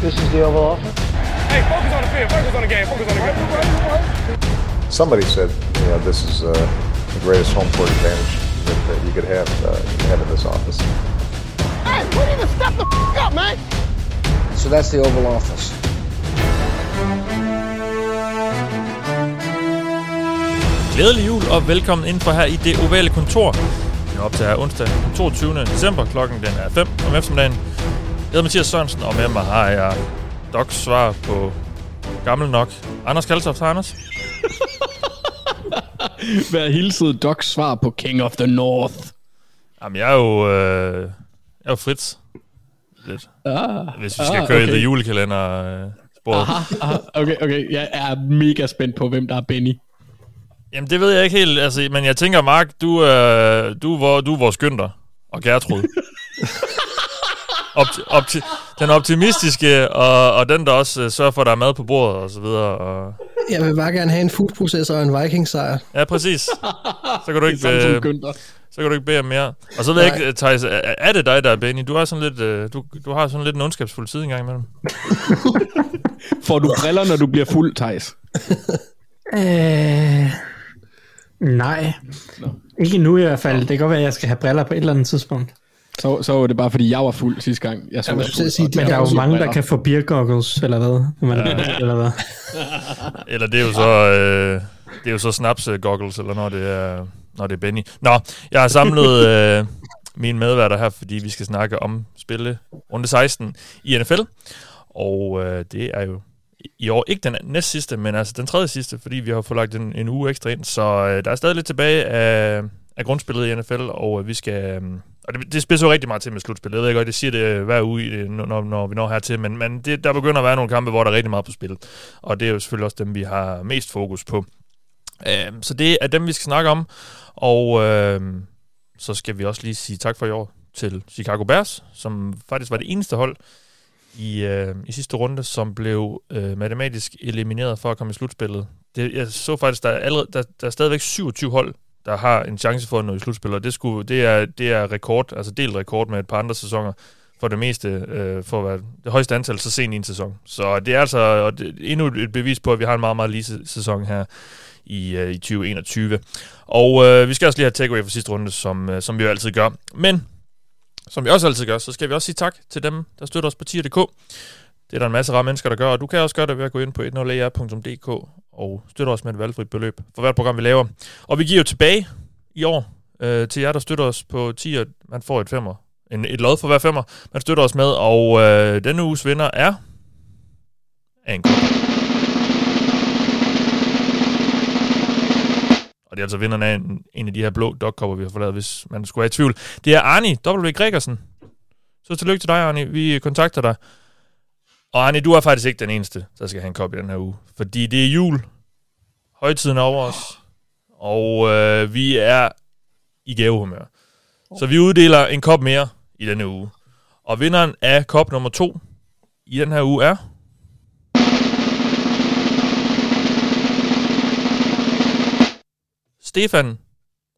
This is the Oval Office. Hey, focus on the field. Focus on the game. Focus on the game. Somebody said, you know, this is uh, the greatest home court advantage that, that you could have, uh, you have in this office. Hey, we need to step the f- up, man. So that's the Oval Office. Glædelig jul og velkommen ind for her i det ovale kontor. Vi er op til her onsdag den 22. december. Klokken den er 5 om eftermiddagen. Jeg hedder Mathias Sørensen, og med mig har jeg Docs svar på gammel nok. Anders Kaltoft, hej Anders. Vær hilset Docs svar på King of the North. Jamen, jeg er jo, øh, jeg er jo Fritz. Lidt. Ah, Hvis vi skal ah, køre okay. i det julekalender øh, sporet. aha, aha, okay, okay. Jeg er mega spændt på, hvem der er Benny. Jamen, det ved jeg ikke helt, altså, men jeg tænker, Mark, du, øh, du, er, du er vores skynder. Og Gertrud. Opti- opti- den optimistiske, og, og den, der også øh, sørger for, at der er mad på bordet, og så videre. Og... Jeg vil bare gerne have en foodprocessor og en Vikings-sejr. Ja, præcis. Så kan du ikke, Samme som øh, så kan du ikke bede om mere. Og så ved jeg ikke, Thijs, er, er det dig, der er Benny? Du, er sådan lidt, øh, du, du har sådan lidt en ondskabsfuld side engang imellem. Får du briller, når du bliver fuld, Thijs? Øh, nej. Ikke nu i hvert fald. Det kan godt være, at jeg skal have briller på et eller andet tidspunkt. Så, så var det bare, fordi jeg var fuld sidste gang. Jeg så dig til at sige, Men der er jo mange, der kan få beer goggles, eller hvad? Man, eller hvad? Eller det er jo så, øh, det er jo så snaps øh, goggles, eller når det er, når det er Benny. Nå, jeg har samlet øh, mine medværter her, fordi vi skal snakke om spille runde 16 i NFL. Og øh, det er jo i år ikke den næst sidste, men altså den tredje sidste, fordi vi har fået lagt en, en uge ekstra ind. Så øh, der er stadig lidt tilbage af, af grundspillet i NFL, og øh, vi skal... Øh, og det, det spiller jo rigtig meget til med slutspillet. Jeg ved godt, det siger det øh, hver uge, når, når vi når hertil, men, men det, der begynder at være nogle kampe, hvor der er rigtig meget på spil. Og det er jo selvfølgelig også dem, vi har mest fokus på. Øh, så det er dem, vi skal snakke om. Og øh, så skal vi også lige sige tak for i år til Chicago Bears, som faktisk var det eneste hold i, øh, i sidste runde, som blev øh, matematisk elimineret for at komme i slutspillet. Det, jeg så faktisk, der er, allerede, der, der er stadigvæk 27 hold, der har en chance for at nå i slutspillet, og det, skulle, det, er, det er rekord, altså delt rekord med et par andre sæsoner for det meste, øh, for at være det højeste antal så sent i en sæson. Så det er altså og det, endnu et bevis på, at vi har en meget, meget lige sæson her i, øh, i 2021. Og øh, vi skal også lige have takeaway for sidste runde, som, øh, som vi jo altid gør. Men som vi også altid gør, så skal vi også sige tak til dem, der støtter os på tier.dk. Det er der en masse rare mennesker, der gør, og du kan også gøre det ved at gå ind på 10er.dk og støtter os med et valgfrit beløb for hvert program, vi laver. Og vi giver jo tilbage i år øh, til jer, der støtter os på 10, og Man får et femmer. En, et lod for hver femmer, man støtter os med, og øh, denne uges vinder er... Anker. Og det er altså vinderen af en, en af de her blå dogkopper, vi har forladt, hvis man skulle have i tvivl. Det er Arni W. Gregersen. Så tillykke til dig, Arni. Vi kontakter dig. Og Arne, du er faktisk ikke den eneste, der skal have en kop i den her uge. Fordi det er jul. Højtiden er over os. Og øh, vi er i gavehumør. Så vi uddeler en kop mere i denne uge. Og vinderen af kop nummer to i den her uge er... Stefan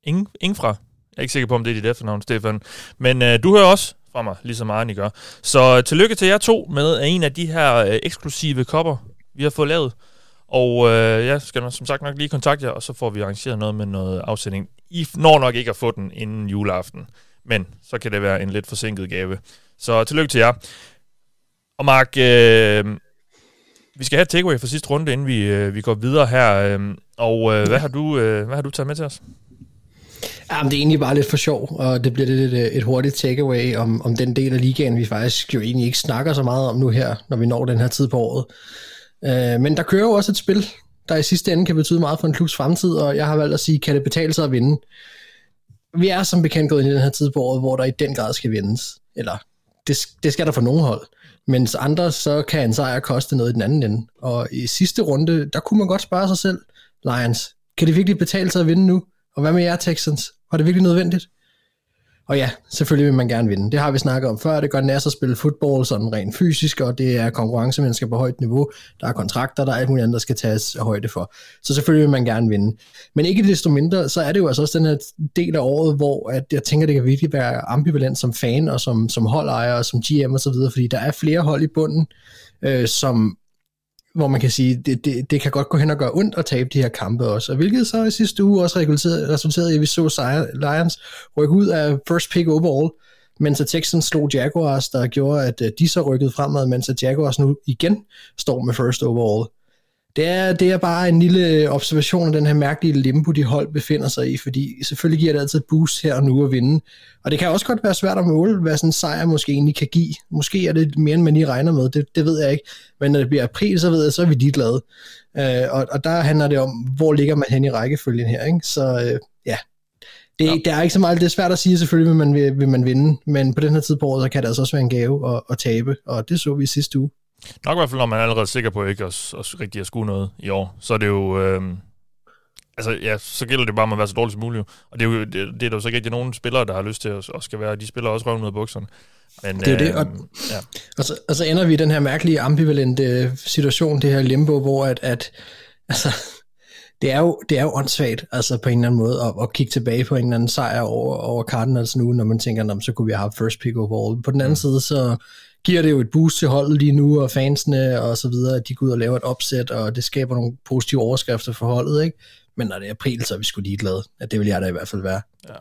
Ing, Ingfra. Jeg er ikke sikker på, om det er dit efternavn, Stefan. Men øh, du hører også fra mig, ligesom Arne gør. Så øh, tillykke til jer to med en af de her øh, eksklusive kopper, vi har fået lavet. Og øh, jeg skal som sagt nok lige kontakte jer, og så får vi arrangeret noget med noget afsending. I når nok ikke at få den inden juleaften, men så kan det være en lidt forsinket gave. Så tillykke til jer. Og Mark, øh, vi skal have et takeaway for sidste runde, inden vi, øh, vi går videre her. Øh, og øh, hvad, har du, øh, hvad har du taget med til os? Jamen, det er egentlig bare lidt for sjov, og det bliver lidt et, et hurtigt takeaway om, om den del af ligaen, vi faktisk jo egentlig ikke snakker så meget om nu her, når vi når den her tid på året. Øh, men der kører jo også et spil, der i sidste ende kan betyde meget for en klubs fremtid, og jeg har valgt at sige, kan det betale sig at vinde? Vi er som bekendt gået ind i den her tid på året, hvor der i den grad skal vindes. Eller, det, det skal der for nogle hold. Mens andre, så kan en sejr koste noget i den anden ende. Og i sidste runde, der kunne man godt spørge sig selv, Lions, kan det virkelig betale sig at vinde nu? Og hvad med jer, Texans? Var det virkelig nødvendigt? Og ja, selvfølgelig vil man gerne vinde. Det har vi snakket om før. Det gør Nasser at spille fodbold sådan rent fysisk, og det er konkurrencemennesker på højt niveau. Der er kontrakter, der er alt muligt andet, der skal tages højde for. Så selvfølgelig vil man gerne vinde. Men ikke desto mindre, så er det jo altså også den her del af året, hvor at jeg tænker, det kan virkelig være ambivalent som fan og som, som holdejer og som GM og så videre, fordi der er flere hold i bunden, øh, som hvor man kan sige, det, det, det kan godt gå hen og gøre ondt at tabe de her kampe også. Og hvilket så i sidste uge også resulterede i, at vi så Lions rykke ud af first pick overall, mens at Texans slog Jaguars, der gjorde, at øh, de så rykkede fremad, mens at Jaguars nu igen står med first overall det er, det er bare en lille observation af den her mærkelige limbo, de hold befinder sig i, fordi selvfølgelig giver det altid et boost her og nu at vinde. Og det kan også godt være svært at måle, hvad sådan en sejr måske egentlig kan give. Måske er det mere, end man lige regner med, det, det ved jeg ikke. Men når det bliver april, så ved jeg, så er vi lige glade. Uh, og, og der handler det om, hvor ligger man hen i rækkefølgen her. Ikke? Så uh, ja, det, ja. det er ikke så meget, det er svært at sige selvfølgelig, vil man vil, vil man vinde, men på den her tid på året, så kan det altså også være en gave at, at tabe, og det så vi sidste uge. Nok i hvert fald, når man er allerede sikker på ikke at, at rigtig at skue noget i år, så er det jo... Øh, altså, ja, så gælder det bare om at være så dårligt som muligt. Og det er jo det, det er der jo så ikke rigtig nogen spillere, der har lyst til at, at skal være. De spiller også røven ud af bukserne. Men, det er øh, det, og, ja. og, så, og så ender vi i den her mærkelige ambivalente situation, det her limbo, hvor at, at altså, det er jo, det er jo åndssvagt, altså på en eller anden måde, at, at kigge tilbage på en eller anden sejr over, over Cardinals nu, når man tænker, så kunne vi have haft first pick overall. På den anden mm. side, så, giver det jo et boost til holdet lige nu, og fansene og så videre, at de går ud og laver et opsæt, og det skaber nogle positive overskrifter for holdet, ikke? Men når det er april, så er vi sgu ligeglade. At det vil jeg da i hvert fald være. Ja.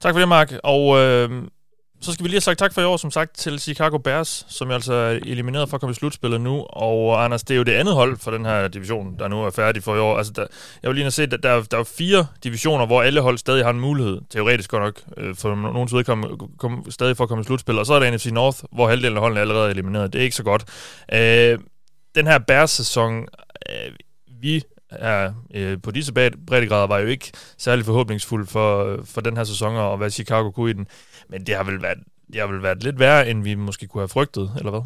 Tak for det, Mark. Og øh, så skal vi lige have sagt tak for i år, som sagt, til Chicago Bears, som jo altså er elimineret for at komme i slutspillet nu. Og Anders, det er jo det andet hold for den her division, der nu er færdig for i år. Altså, der, jeg vil lige have set, at der, der er fire divisioner, hvor alle hold stadig har en mulighed, teoretisk godt nok, øh, for nogens vedkommende, kom, stadig for at komme i slutspillet. Og så er der NFC North, hvor halvdelen af holdene er allerede elimineret. Det er ikke så godt. Øh, den her Bears-sæson, øh, vi er øh, på disse breddegrader var jo ikke særlig forhåbningsfuld for, for den her sæson, og hvad Chicago kunne i den. Men det har vel været, det har vel været lidt værre, end vi måske kunne have frygtet, eller hvad?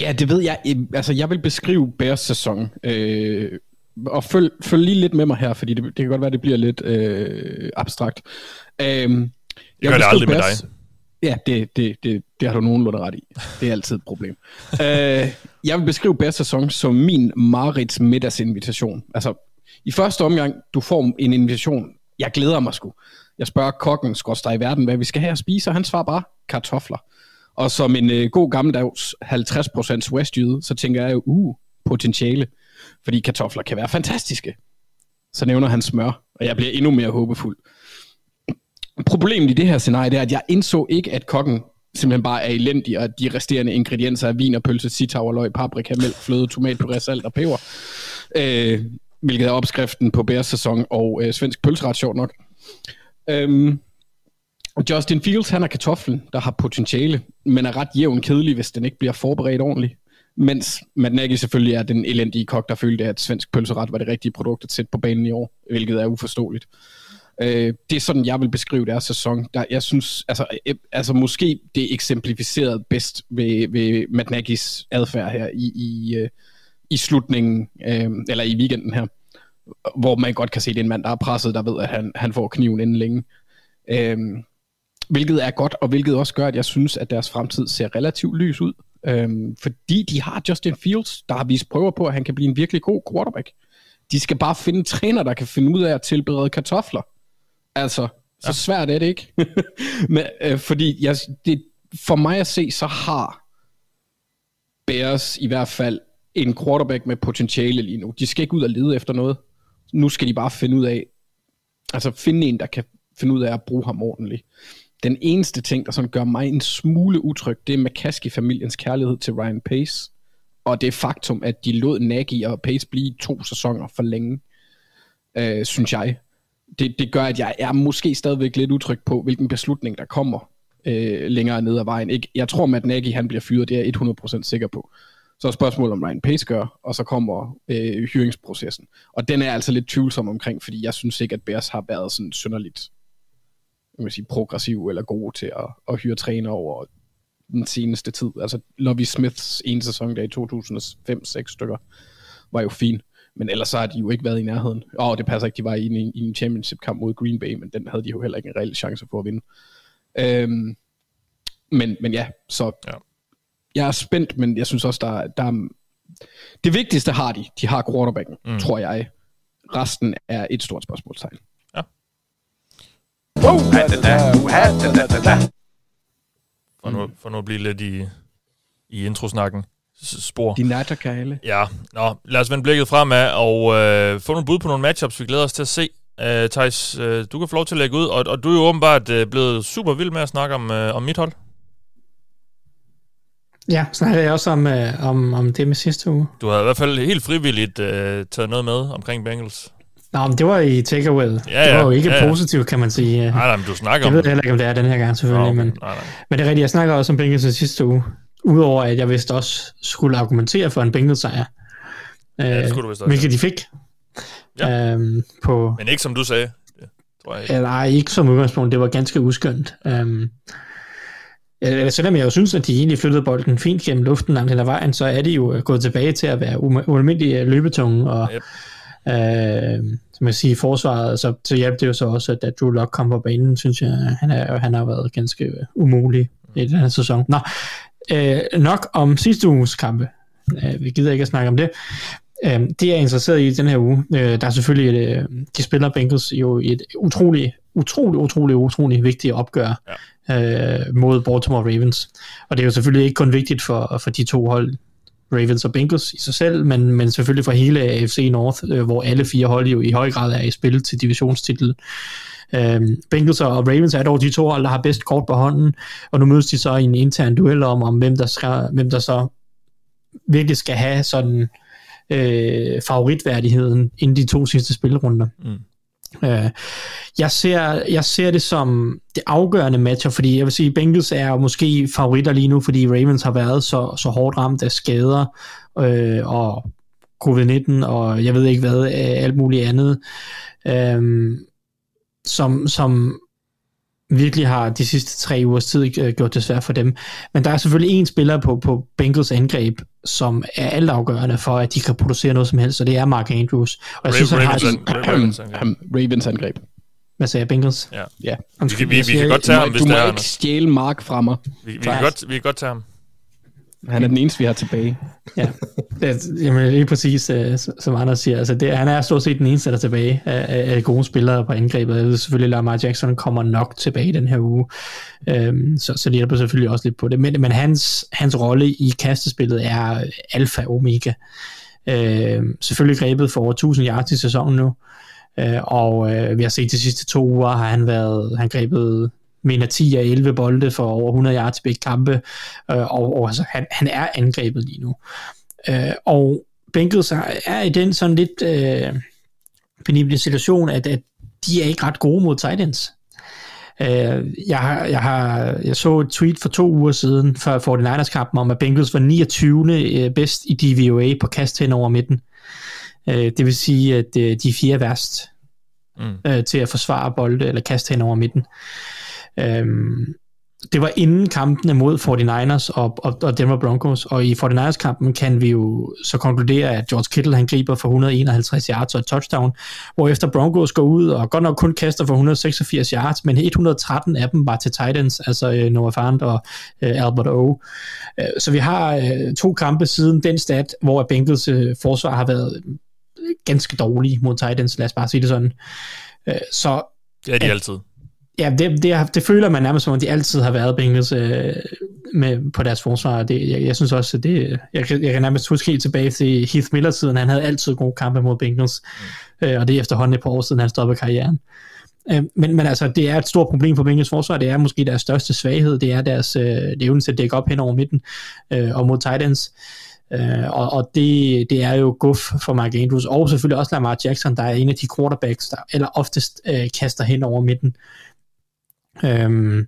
Ja, det ved jeg. Altså, jeg vil beskrive Bears sæson. Øh, og følg, følg lige lidt med mig her, fordi det, det kan godt være, det bliver lidt øh, abstrakt. Øh, det gør det aldrig Bears, med dig. Ja, det, det, det, det har du nogenlunde ret i. Det er altid et problem. øh, jeg vil beskrive Bears sæson som min Marits middagsinvitation. Altså, i første omgang, du får en invitation. Jeg glæder mig sgu. Jeg spørger kokken, skorster i verden, hvad vi skal have at spise, og han svarer bare kartofler. Og som en øh, god gammeldags 50% westjyde, så tænker jeg jo, uh, potentiale. Fordi kartofler kan være fantastiske. Så nævner han smør, og jeg bliver endnu mere håbefuld. Problemet i det her scenarie, det er, at jeg indså ikke, at kokken simpelthen bare er elendig, og at de resterende ingredienser er vin og pølse, sitav løg, paprika, mælk, fløde, tomatpuré, salt og peber. Øh, hvilket er opskriften på bærsæson og øh, svensk pølseret, sjovt nok. Øhm, Justin Fields, han er kartoflen, der har potentiale, men er ret jævn kedelig, hvis den ikke bliver forberedt ordentligt. Mens Matt Nagy selvfølgelig er den elendige kok, der følte, at svensk pølseret var det rigtige produkt at sætte på banen i år, hvilket er uforståeligt. Øh, det er sådan, jeg vil beskrive deres sæson. Der, jeg synes, altså, øh, øh, altså måske det eksemplificeret bedst ved, ved Matt Nagy's adfærd her i, i, øh, i slutningen, øh, eller i weekenden her hvor man godt kan se, at det er en mand, der er presset, der ved, at han, han får kniven inden længe. Øhm, hvilket er godt, og hvilket også gør, at jeg synes, at deres fremtid ser relativt lys ud. Øhm, fordi de har Justin Fields, der har vist prøver på, at han kan blive en virkelig god quarterback. De skal bare finde en træner, der kan finde ud af at tilberede kartofler. Altså, så ja. svært er det ikke. Men, øh, fordi jeg, det, for mig at se, så har Bears i hvert fald en quarterback med potentiale lige nu. De skal ikke ud og lede efter noget nu skal de bare finde ud af, altså finde en, der kan finde ud af at bruge ham ordentligt. Den eneste ting, der sådan gør mig en smule utryg, det er McCaskey-familiens kærlighed til Ryan Pace, og det faktum, at de lod Nagy og Pace blive to sæsoner for længe, øh, synes jeg. Det, det gør, at jeg er måske stadigvæk lidt utryg på, hvilken beslutning, der kommer øh, længere ned ad vejen. Ikke? Jeg tror, at Nagy han bliver fyret, det er jeg 100% sikker på. Så er spørgsmålet, om Ryan Pace gør, og så kommer øh, hyringsprocessen. Og den er altså lidt tvivlsom omkring, fordi jeg synes ikke, at Bears har været sådan synderligt jeg sige, progressiv eller god til at, at hyre træner over den seneste tid. Altså Lovie Smiths ene sæson der i 2005-6 stykker var jo fin. Men ellers så har de jo ikke været i nærheden. Åh, oh, det passer ikke, de var i en, i en championship-kamp mod Green Bay, men den havde de jo heller ikke en reel chance for at vinde. Øhm, men, men ja, så Ja ja. jeg er spændt, men jeg synes også, der, der er, det vigtigste har de. De har quarterbacken, mm. tror jeg. Resten er et stort spørgsmålstegn. For nu, for nu at blive lidt i, i introsnakken. Spor. De natterkale. Ja, nå, lad os vende blikket fremad og øh, få nogle bud på nogle matchups, vi glæder os til at se. Uh, Thijs, uh, du kan få lov til at lægge ud, og, og du er jo åbenbart uh, blevet super vild med at snakke om, uh, om mit hold. Ja, snakker jeg også om, øh, om, om det med sidste uge. Du har i hvert fald helt frivilligt uh, taget noget med omkring Bengals. Nå, men det var i takeaway. Ja, det ja, var jo ikke ja, ja. positivt, kan man sige. Nej, nej, men du snakker Jeg om ved det. heller ikke, om det er den her gang, selvfølgelig. Nå, men, nej, nej. men det er rigtigt, jeg snakker også om Bengals i sidste uge. Udover at jeg vist også skulle argumentere for en Bengals sejr. Ja, det Øh, skulle du vist også. Hvilket de fik. Ja. Øhm, på, Men ikke som du sagde. Det tror jeg ikke. eller ej, ikke som udgangspunkt, det var ganske uskyndt. Øhm, eller selvom jeg jo synes, at de egentlig flyttede bolden fint gennem luften langt hen ad vejen, så er de jo øh, gået tilbage til at være ualmindelig øh, løbetunge, og Yep. øh, som jeg siger, forsvaret, så, så hjalp det jo så også, at Drew Lock kom på banen, synes jeg, han, er, han har været ganske øh, umulig i den her sæson. Nå, øh, nok om sidste uges kampe. Øh, vi gider ikke at snakke om det. Øh, det jeg er interesseret i den her uge, øh, der er selvfølgelig, et, øh, de spiller Bengals jo i et utrolig, utrolig, utrolig, utrolig vigtigt opgør ja. øh, mod Baltimore Ravens. Og det er jo selvfølgelig ikke kun vigtigt for, for de to hold, Ravens og Bengals i sig selv, men, men selvfølgelig for hele AFC North, øh, hvor alle fire hold jo i høj grad er i spil til divisionstitel. Øhm, Bengals og Ravens er dog de to hold, der har bedst kort på hånden, og nu mødes de så i en intern duel om, om hvem, der skal, hvem der så virkelig skal have sådan øh, favoritværdigheden inden de to sidste spilrunder. Mm. Øh, jeg, ser, jeg ser det som det afgørende matcher, fordi jeg vil sige, Bengals er måske favoritter lige nu, fordi Ravens har været så, så hårdt ramt af skader øh, og covid-19 og jeg ved ikke hvad, øh, alt muligt andet, øh, som, som virkelig har de sidste tre ugers tid øh, gjort det svært for dem. Men der er selvfølgelig en spiller på, på Bengals angreb, som er altafgørende for, at de kan producere noget som helst, og det er Mark Andrews. Og jeg Ra- synes, han har... Ravens, an- Ravens, angreb. Ravens angreb. Hvad sagde jeg, Bengals? Ja. Ja. Vi, kan- vi, vi siger- kan godt tage Du ham, må, hvis du det må er ikke stjæle Mark fra mig. Vi, vi, kan godt, vi kan godt tage ham. Han er den eneste, vi har tilbage. Ja, det, jamen lige præcis, øh, som Anders siger. Altså det, han er stort set den eneste, der er tilbage af, af, gode spillere på angrebet. Jeg ved selvfølgelig, at Lamar Jackson kommer nok tilbage den her uge, øhm, så, så det hjælper selvfølgelig også lidt på det. Men, men hans, hans rolle i kastespillet er alfa og omega. Øhm, selvfølgelig grebet for over 1000 yards i sæsonen nu, øh, og øh, vi har set de sidste to uger, har han været, han grebet mener 10 af 11 bolde for over 100 yards i begge kampe, øh, og, og altså, han, han er angrebet lige nu. Øh, og Bengals er, i den sådan lidt øh, penible situation, at, at de er ikke ret gode mod tight ends. Øh, jeg, har, jeg, har, jeg så et tweet for to uger siden for 49ers kampen om, at Bengals var 29. øh, bedst i DVOA på kast hen over midten. Øh, det vil sige, at øh, de er fire værst Mm. øh, til at forsvare bolde eller kaste hen over midten. Øhm, det var inden kampene mod 49ers og, og, og Denver Broncos, og i 49ers-kampen kan vi jo så konkludere, at George Kittle han griber for 151 yards og et touchdown, hvor efter Broncos går ud og godt nok kun kaster for 186 yards, men 113 af dem var til Titans, altså øh, Noah Fant og øh, Albert O. Øh, så vi har øh, to kampe siden den stat, hvor Bengals øh, forsvar har været ganske dårlige mod Titans, lad os bare sige det sådan. Øh, så er de Ja. altid. Ja, det, det, det føler man nærmest som om, de altid har været Bengals øh, med, på deres forsvar. Det, jeg, jeg synes også, at det, jeg, kan- jeg kan nærmest huske helt tilbage til Heath Miller-tiden. Han havde altid gode kampe mod Bengals, mm. øh, og det er efterhånden et par år siden, han stoppede karrieren. Øh, men, men altså, det er et stort problem for Bengals forsvar. Det er måske deres største svaghed. Det er deres øh, evne til at dække op hen over midten øh, og mod tight ends. Øh, og og det, det er jo guf for Mark Andrews, og selvfølgelig også Lamar Jackson, der er en af de quarterbacks, der eller oftest øh, kaster hen over midten. Øhm,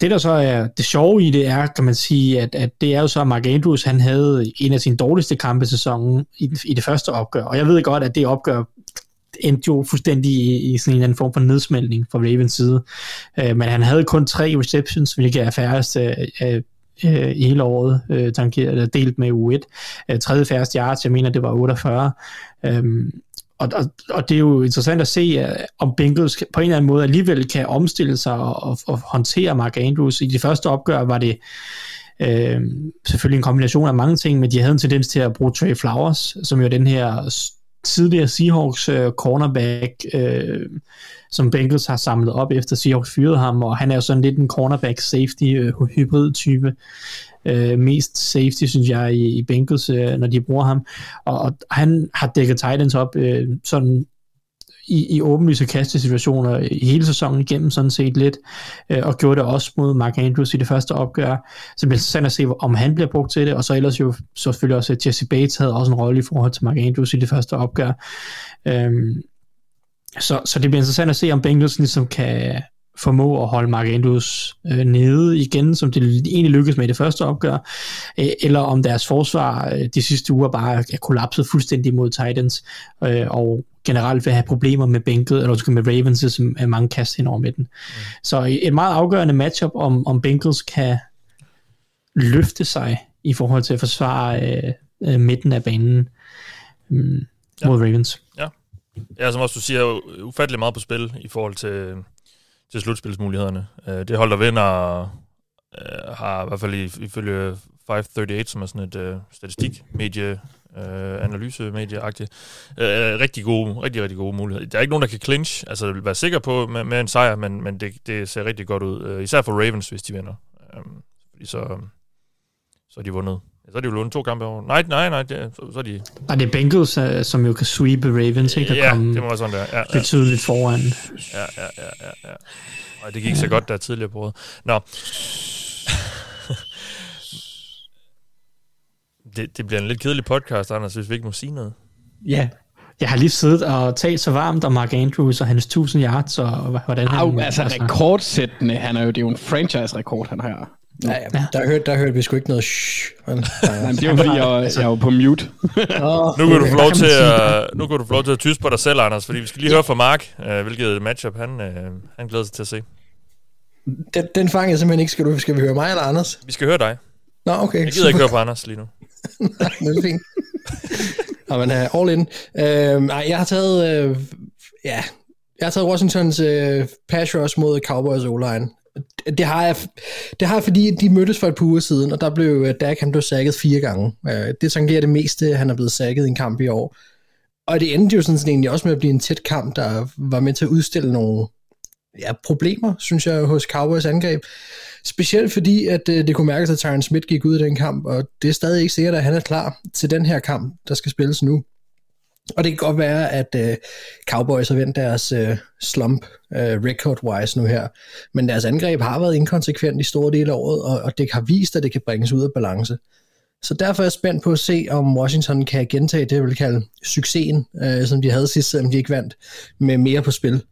det der så er det sjove i det er, kan man sige, at, at det er jo så, at Mark Andrews, han havde en af sine dårligste kampe i sæsonen i, i det første opgør, og jeg ved godt, at det opgør endte jo fuldstændig i, i sådan en eller anden form for nedsmeltning fra Ravens side, øh, men han havde kun tre receptions, hvilket er færrest øh, øh, øh i hele året, øh, tankeret, eller delt med U1. Øh, tredje færreste yards, jeg mener, det var 48. Øhm, og, og, og det er jo interessant at se, øh, om Bengals på en eller anden måde alligevel kan omstille sig og, og, og håndtere Mark Andrews. I de første opgør var det øh, selvfølgelig en kombination af mange ting, men de havde en tendens til at bruge Trey Flowers, som jo den her tidligere Seahawks øh, cornerback, øh, som Bengals har samlet op efter Seahawks fyrede ham, og han er jo sådan lidt en cornerback-safety-hybrid-type. Øh, øh, mest safety, synes jeg, i, i Bengals, øh, når de bruger ham. Og, og han har dækket Titans op øh, sådan i, i åbenlyse kastesituationer i hele sæsonen igennem sådan set lidt, øh, og gjorde det også mod Mark Andrews i det første opgør. Så det bliver interessant at se, om han bliver brugt til det, og så ellers jo så selvfølgelig også, at Jesse Bates havde også en rolle i forhold til Mark Andrews i det første opgør. Øhm, så, så det bliver interessant at se, om Bengals ligesom kan formå at holde Mark Andrews øh, nede igen, som det egentlig lykkedes med i det første opgør, øh, eller om deres forsvar øh, de sidste uger bare er kollapset fuldstændig mod Titans, øh, og generelt vil have problemer med bænket, eller med Ravens, som er mange kast hen over midten. Mm. Så et meget afgørende matchup, om, om Bengals kan løfte sig i forhold til at forsvare øh, øh, midten af banen øh, ja. mod Ravens. Ja. ja, som også du siger, ufattelig meget på spil i forhold til, til slutspilsmulighederne. Øh, det hold, der vinder, øh, har i hvert fald ifølge 538, som er sådan et øh, statistikmedie, øh, analysemedieagtigt. Øh, øh, rigtig gode, rigtig, rigtig gode muligheder. Der er ikke nogen, der kan clinch, altså være sikker på med, med en sejr, men, men det, det ser rigtig godt ud. Øh, især for Ravens, hvis de vinder. Øh, fordi så, øh, så er de vundet. Så er de jo vundet to kampe over. Nej, nej, nej, det, så, så er de... Og det er Bengals, uh, som jo kan sweepe Ravens, ikke? Ja, komme det må være sådan der. Ja, ja. Betydeligt foran. Ja, ja, ja, ja. ja. Og det gik ja. så godt der tidligere på året. Nå. det, det bliver en lidt kedelig podcast, Anders, hvis vi ikke må sige noget. Ja, jeg har lige siddet og talt så varmt om Mark Andrews og hans 1000 yards, og hvordan Au, han... altså, altså rekordsættende, han er jo, det er jo en franchise-rekord, han har. Ja, ja. Der, hørte, der hørte vi sgu ikke noget shh. Men, Nej, det jo fordi, jeg, jeg er jo på mute. oh, nu kan du få lov til at, nu kan du få lov til at tyse på dig selv, Anders, fordi vi skal lige høre fra Mark, uh, hvilket matchup han, uh, han glæder sig til at se. Den, den fanger jeg simpelthen ikke. Skal, du, skal vi høre mig eller Anders? Vi skal høre dig. Nå, okay. Jeg gider ikke høre på Anders lige nu. Nej, det er fint. Nå, men uh, all in. Uh, nej, jeg har taget, uh, ja, jeg har taget Washingtons uh, pass rush mod Cowboys O-line. Det har, jeg, det har jeg, fordi de mødtes for et par uger siden, og der blev øh, Dak, han blev sækket fire gange. Øh, det tangerer det meste, han er blevet sækket i en kamp i år. Og det endte jo sådan, set egentlig også med at blive en tæt kamp, der var med til at udstille nogle ja, problemer, synes jeg, hos Cowboys angreb. Specielt fordi, at øh, det kunne mærkes, at Tyron Smith gik ud i den kamp, og det er stadig ikke sikkert, at han er klar til den her kamp, der skal spilles nu. Og det kan godt være, at øh, Cowboys har vendt deres øh, slump øh, record-wise nu her, men deres angreb har været inkonsekvent i store dele af året, og, og det har vist, at det kan bringes ud af balance. Så derfor er jeg spændt på at se, om Washington kan gentage det, jeg vil kalde succesen, øh, som de havde sidst, selvom de ikke vandt, med mere på spil.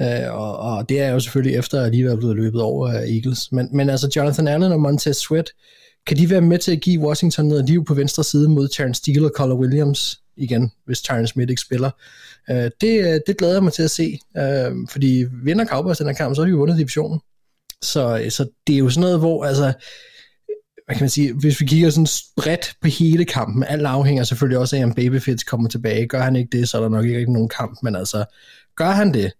Øh, og, og det er jo selvfølgelig efter at lige være blevet løbet over af Eagles. Men, men altså Jonathan Allen og Montez Sweat, kan de være med til at give Washington noget liv på venstre side mod Terrence Steele og Collar Williams igen, hvis Tyron Smith ikke spiller? Øh, det, øh, det glæder jeg mig til at se, øh, fordi vinder Cowboys den her kamp, så har de jo vundet divisionen. Så, øh, så det er jo sådan noget, hvor altså, hvad kan man sige, hvis vi kigger sådan bredt på hele kampen, alt afhænger selvfølgelig også af, om Babyfits kommer tilbage. Gør han ikke det, så er der nok ikke rigtig nogen kamp, men altså, gør han det,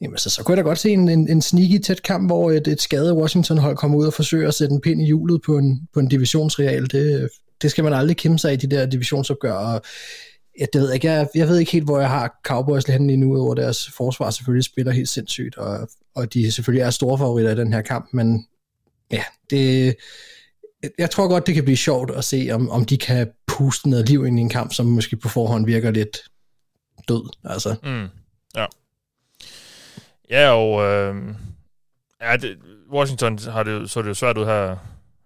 Jamen, så, så kunne jeg da godt se en, en, en sneaky tæt kamp, hvor et, et skadet Washington-hold kommer ud og forsøger at sætte en pind i hjulet på en, på en divisionsreal. Det, det skal man aldrig kæmpe sig i, de der divisionsopgør. Og ja, det ved jeg, ikke. jeg, jeg ved ikke helt, hvor jeg har Cowboys henne lige nu, hvor deres forsvar selvfølgelig spiller helt sindssygt, og, og de selvfølgelig er store favoritter i den her kamp, men ja, det, jeg tror godt, det kan blive sjovt at se, om, om de kan puste noget liv ind i en kamp, som måske på forhånd virker lidt død. Altså. Mm. Ja. Ja, og øh, ja, det, Washington har det, så det jo svært ud her.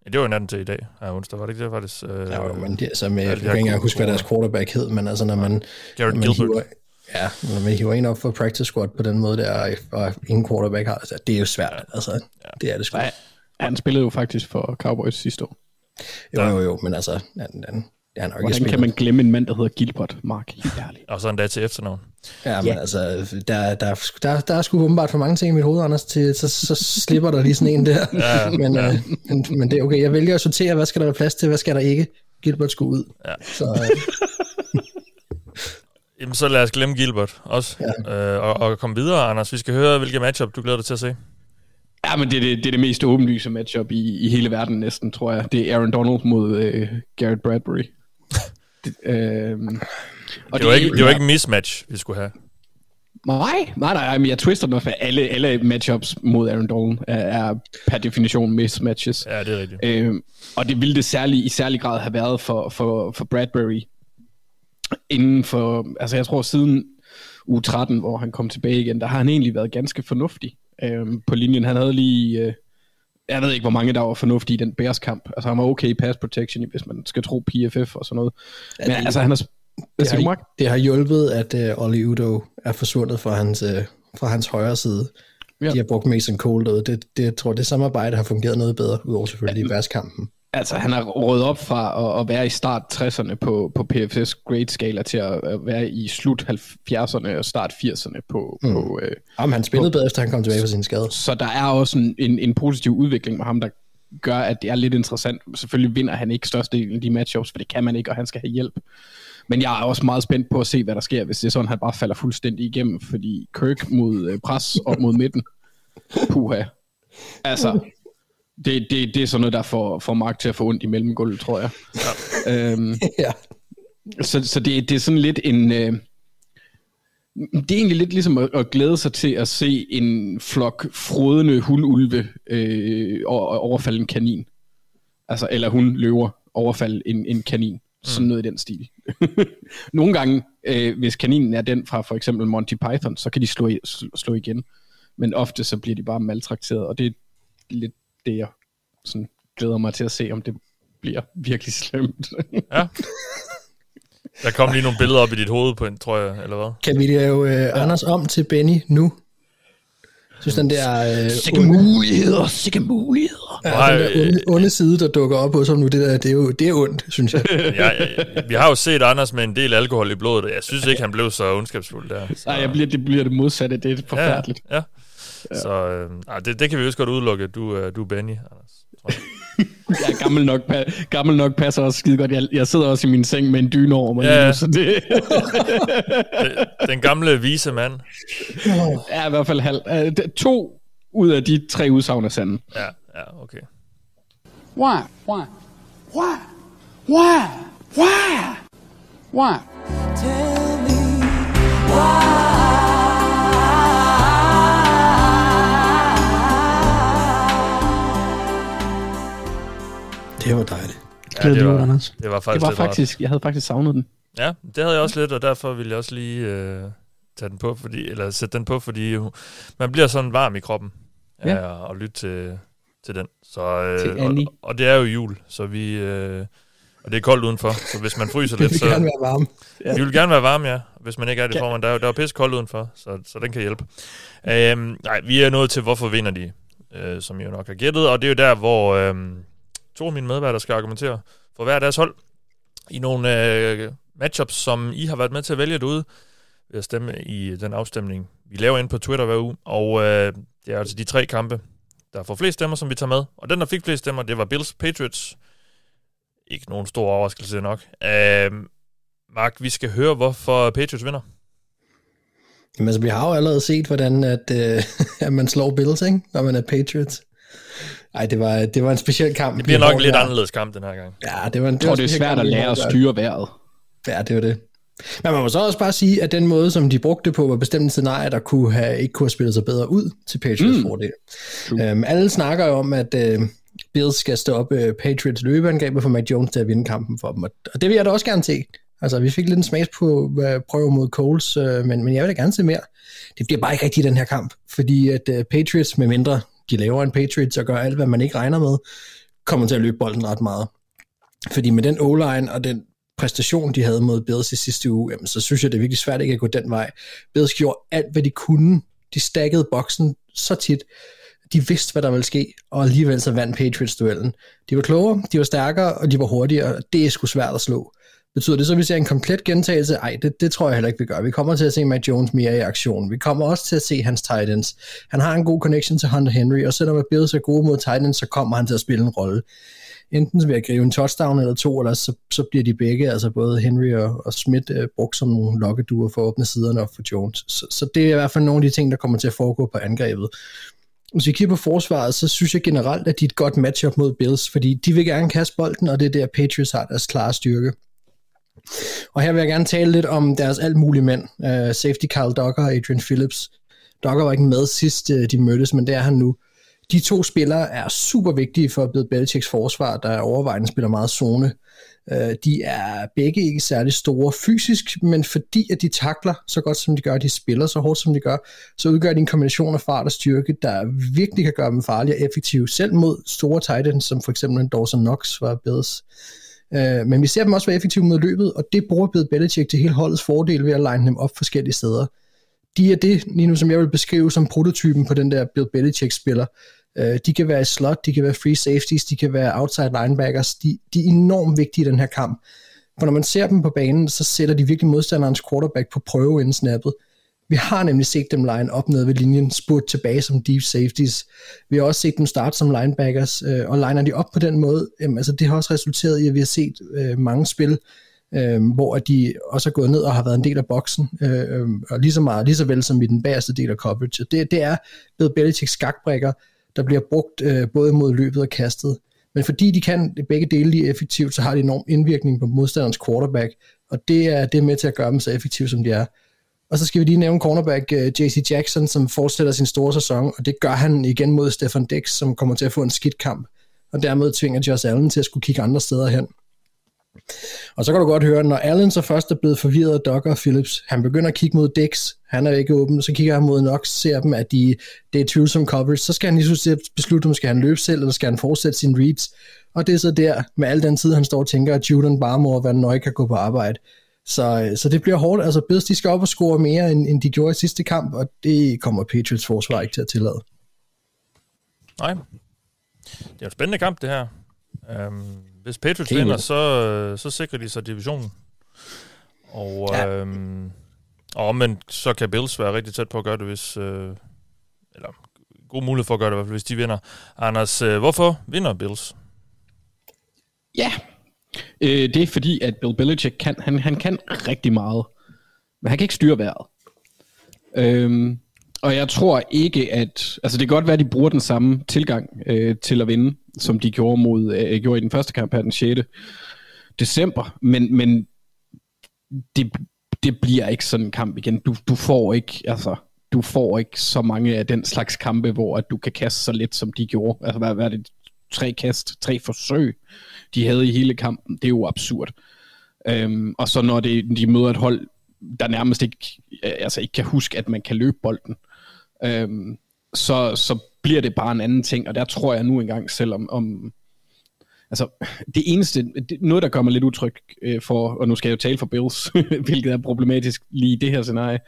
Ja, det var jo natten til i dag, her onsdag, var det ikke det faktisk? Øh, ja, jo, men det, altså med, jeg kan ikke engang huske, hvad deres quarterback hed, men altså når man, Jared når man hiver, ja, når man hiver en op for practice squad på den måde der, og ingen quarterback har, altså, det er jo svært, altså, ja. det er det sgu. Ja, han spillede jo faktisk for Cowboys sidste år. Jo, jo, jo, men altså, han, han, Det er nok Hvordan kan man glemme en mand, der hedder Gilbert, Mark? Helt ærligt. Og så endda til efternavn. Ja, men altså, der, der, der, der er sgu åbenbart for mange ting i mit hoved, Anders, til, så, så slipper der lige sådan en der. Ja, men, ja. øh, men, men det er okay. Jeg vælger at sortere, hvad skal der være plads til, hvad skal der ikke. Gilbert skulle ud. Ja. Så, øh, Jamen, så lad os glemme Gilbert også. Ja. Øh, og, og komme videre, Anders. Vi skal høre, hvilke matchup du glæder dig til at se. Ja, men det er det, det, er det mest åbenlyse matchup i, i hele verden næsten, tror jeg. Det er Aaron Donald mod øh, Garrett Bradbury. Det, øh, og Det var, ikke, det var ikke en mismatch, vi skulle have. Nej, nej, nej, men jeg twister den for alle, alle matchups mod Aaron Donald er, er per definition mismatches. Ja, det er rigtigt. Øh, og det ville det særlig, i særlig grad have været for, for, for Bradbury inden for, altså jeg tror siden u 13, hvor han kom tilbage igen, der har han egentlig været ganske fornuftig øh, på linjen. Han havde lige, øh, jeg ved ikke hvor mange der var fornuftige i den Bears kamp. Altså han var okay i pass protection, hvis man skal tro PFF og sådan noget. Men det- altså han har, det, har, det har hjulpet, at uh, Ollie Udo er forsvundet fra hans, uh, fra hans højre side. Ja. Ja. De har brugt Mason Cole derude. Det, det, jeg tror, det samarbejde har fungeret noget bedre, udover selvfølgelig i Bears-kampen. Altså, han har rådet op fra at, at være i start 60'erne på, på PFS grade-skala til at, at være i slut 70'erne og start 80'erne på... Mm. på øh, Jamen, han spillede bedre, efter han kom tilbage fra sin skade. så der er også en, en, en positiv udvikling med ham, der gør, at det er lidt interessant. Selvfølgelig vinder han ikke størstedelen af de matchups, for det kan man ikke, og han skal have hjælp. Men jeg er også meget spændt på at se, hvad der sker, hvis det er sådan, han bare falder fuldstændig igennem, fordi Kirk mod øh, pres op mod midten. Puha. Altså, det, det, det er sådan noget, der får, får Mark til at få ondt i mellemgulvet, tror jeg. Ja. Øhm, ja. så så det, det er sådan lidt en... Øh, det er egentlig lidt ligesom at, at glæde sig til at se en flok frodende hundulve øh, over- overfalde en kanin. Altså, eller hun løver overfalde en, en kanin. Sådan noget i den stil. Nogle gange, øh, hvis kaninen er den fra for eksempel Monty Python, så kan de slå, i, slå igen. Men ofte så bliver de bare maltrakteret, og det er lidt det, jeg sådan glæder mig til at se, om det bliver virkelig slemt. Ja. Der kom lige nogle billeder op i dit hoved, på en, tror jeg, eller hvad? Kan vi lave øh, ja. Anders om til Benny nu? Synes, den der, øh, Sikke onde, muligheder, sikke muligheder. ja, Nej, den der onde, onde side, der dukker op hos ham nu, det, der, det, er jo, det er ondt, synes jeg. Ja, ja, vi har jo set Anders med en del alkohol i blodet, og jeg synes ikke, han blev så ondskabsfuld der. Så, Nej, jeg bliver, det bliver det modsatte. Det er forfærdeligt. Ja, ja. Så øh, det, det kan vi også godt udelukke. Du, øh, du er Benny, Anders. tror jeg. Jeg er gammel nok, pa- gammel nok passer også skide godt. Jeg, jeg sidder også i min seng med en dyne over mig Ja. nu, så det Den gamle vise mand. er i hvert fald halv. Det, to ud af de tre udsagn er sande. Ja, ja, okay. Why? Why? Why? Why? Why? Why? Det var dejligt. Ja, det var, Anders? det var Det faktisk var lidt rart. faktisk, jeg havde faktisk savnet den. Ja, det havde jeg også lidt, og derfor ville jeg også lige øh, tage den på, fordi, eller sætte den på, fordi jo, man bliver sådan varm i kroppen ja. Ja. Ja, og lytte til, til den. Så, øh, Til og, Annie. og det er jo jul, så vi... Øh, og det er koldt udenfor, så hvis man fryser Det lidt, vil så... gerne være varme. Ja. Vi vil gerne være varme, ja. Hvis man ikke er det, får man. Der er, jo- der er pisse koldt udenfor, så, så den kan hjælpe. Øhm, nej, vi er nået til, hvorfor vinder de, øh, som I jo nok har gættet. Og det er jo der, hvor øh, to af mine medværter skal argumentere for hver deres hold i nogle øh, matchups, som I har været med til at vælge derude ved at stemme i den afstemning, vi laver ind på Twitter hver uge. Og øh, det er altså de tre kampe, der får flest stemmer, som vi tager med. Og den, der fik flest stemmer, det var Bills Patriots. Ikke nogen stor overraskelse nok. Øh, Mark, vi skal høre, hvorfor Patriots vinder. Jamen, altså, vi har jo allerede set, hvordan at, øh, at man slår Bills, ikke? når man er Patriots. Ej, det var, det var en speciel kamp. Det bliver nok har- lidt anderledes kamp den her gang. Ja, det var en, Jeg tror, var en det er svært kamp, at lære at styre vejret. Ja, det var det. Men man må så også bare sige, at den måde, som de brugte på, var bestemt et scenarie, der kunne have, ikke kunne have spillet sig bedre ud til Patriots mm. fordel. Um, alle snakker jo om, at uh, Bills skal stoppe uh, Patriots løbeangreb og få Mac Jones til at vinde kampen for dem. Og, og det vil jeg da også gerne se. Altså, vi fik lidt en smags på uh, prøve mod Coles, uh, men, men jeg vil da gerne se mere. Det bliver bare ikke rigtigt i den her kamp, fordi at uh, Patriots, med mindre de laver en Patriots og gør alt, hvad man ikke regner med, kommer til at løbe bolden ret meget. Fordi med den O-line og den præstation, de havde mod Bills i sidste uge, jamen, så synes jeg, det er virkelig svært ikke at gå den vej. Bills gjorde alt, hvad de kunne. De stakkede boksen så tit. De vidste, hvad der ville ske, og alligevel så vandt Patriots-duellen. De var klogere, de var stærkere, og de var hurtigere. Det er sgu svært at slå. Betyder det så, at vi ser en komplet gentagelse? Nej, det, det tror jeg heller ikke, vi gør. Vi kommer til at se Mac Jones mere i aktion. Vi kommer også til at se hans Titans. Han har en god connection til Hunter Henry, og selvom Bills er gode mod Titans, så kommer han til at spille en rolle. Enten ved at gribe en touchdown eller to, eller så, så bliver de begge, altså både Henry og, og Smith, øh, brugt som nogle lokkeduer for at åbne siderne op for Jones. Så, så det er i hvert fald nogle af de ting, der kommer til at foregå på angrebet. Hvis vi kigger på forsvaret, så synes jeg generelt, at de er et godt matchup mod Bills, fordi de vil gerne kaste bolden, og det er der Patriots har deres klare styrke. Og her vil jeg gerne tale lidt om deres alt mulige mænd. Uh, safety Kyle Docker og Adrian Phillips. Docker var ikke med sidst uh, de mødtes, men det er han nu. De to spillere er super vigtige for Bill Belichicks forsvar, der overvejende spiller meget zone. Uh, de er begge ikke særlig store fysisk, men fordi at de takler så godt som de gør, de spiller så hårdt som de gør, så udgør de en kombination af fart og styrke, der virkelig kan gøre dem farlige og effektive, selv mod store titans, som for eksempel Dawson Knox var Bills. Øh, men vi ser dem også være effektive mod løbet, og det bruger Bill Belichick til hele holdets fordel ved at line dem op forskellige steder. De er det, lige nu, som jeg vil beskrive som prototypen på den der Bill Belichick-spiller. Øh, de kan være i slot, de kan være free safeties, de kan være outside linebackers. De, de er enormt vigtige i den her kamp. For når man ser dem på banen, så sætter de virkelig modstanderens quarterback på prøve inden snappet. Vi har nemlig set dem line op nede ved linjen, spurgt tilbage som deep safeties. Vi har også set dem starte som linebackers, øh, og liner de op på den måde, jamen, altså det har også resulteret i, at vi har set øh, mange spil, øh, hvor de også er gået ned og har været en del af boksen, øh, øh, og lige så meget, lige så vel som i den bagerste del af coverage. Det, det er ved Belichicks skakbrækker, der bliver brugt øh, både mod løbet og kastet. Men fordi de kan begge dele lige effektivt, så har de enorm indvirkning på modstanderens quarterback, og det er, det er med til at gøre dem så effektive, som de er. Og så skal vi lige nævne cornerback øh, JC Jackson, som fortsætter sin store sæson, og det gør han igen mod Stefan Dix, som kommer til at få en skidt kamp, og dermed tvinger Josh Allen til at skulle kigge andre steder hen. Og så kan du godt høre, når Allen så først er blevet forvirret af Docker og Phillips, han begynder at kigge mod Dix, han er ikke åben, så kigger han mod Knox, ser dem, at de, det er tvivlsom coverage, så skal han lige beslutte, om skal han løbe selv, eller skal han fortsætte sin reads. Og det er så der, med al den tid, han står og tænker, at Juden bare må være nøje kan gå på arbejde. Så, så det bliver hårdt. Altså Bills de skal op og score mere, end, end de gjorde i sidste kamp, og det kommer Patriots forsvar ikke til at tillade. Nej. Det er en spændende kamp, det her. Um, hvis Patriots Helt vinder, så, så sikrer de sig divisionen. Og, ja. um, og men så kan Bills være rigtig tæt på at gøre det, hvis... Uh, eller god mulighed for at gøre det, i hvert fald, hvis de vinder. Anders, uh, hvorfor vinder Bills? Ja, Øh, det er fordi, at Bill Belichick kan, han, han kan rigtig meget, men han kan ikke styre vejret. Øhm, og jeg tror ikke, at... Altså det kan godt være, at de bruger den samme tilgang øh, til at vinde, som de gjorde, mod, øh, gjorde i den første kamp her den 6. december, men, men det, det bliver ikke sådan en kamp igen. Du, du får ikke... Altså, du får ikke så mange af den slags kampe, hvor at du kan kaste så lidt, som de gjorde. Altså, hvad, hvad er det? Tre kast, tre forsøg de havde i hele kampen. Det er jo absurd. Øhm, og så når det, de møder et hold, der nærmest ikke, altså ikke kan huske, at man kan løbe bolden, øhm, så, så bliver det bare en anden ting, og der tror jeg nu engang selv om, om altså det eneste, det, noget der mig lidt utryg øh, for, og nu skal jeg jo tale for Bills, hvilket er problematisk lige i det her scenarie,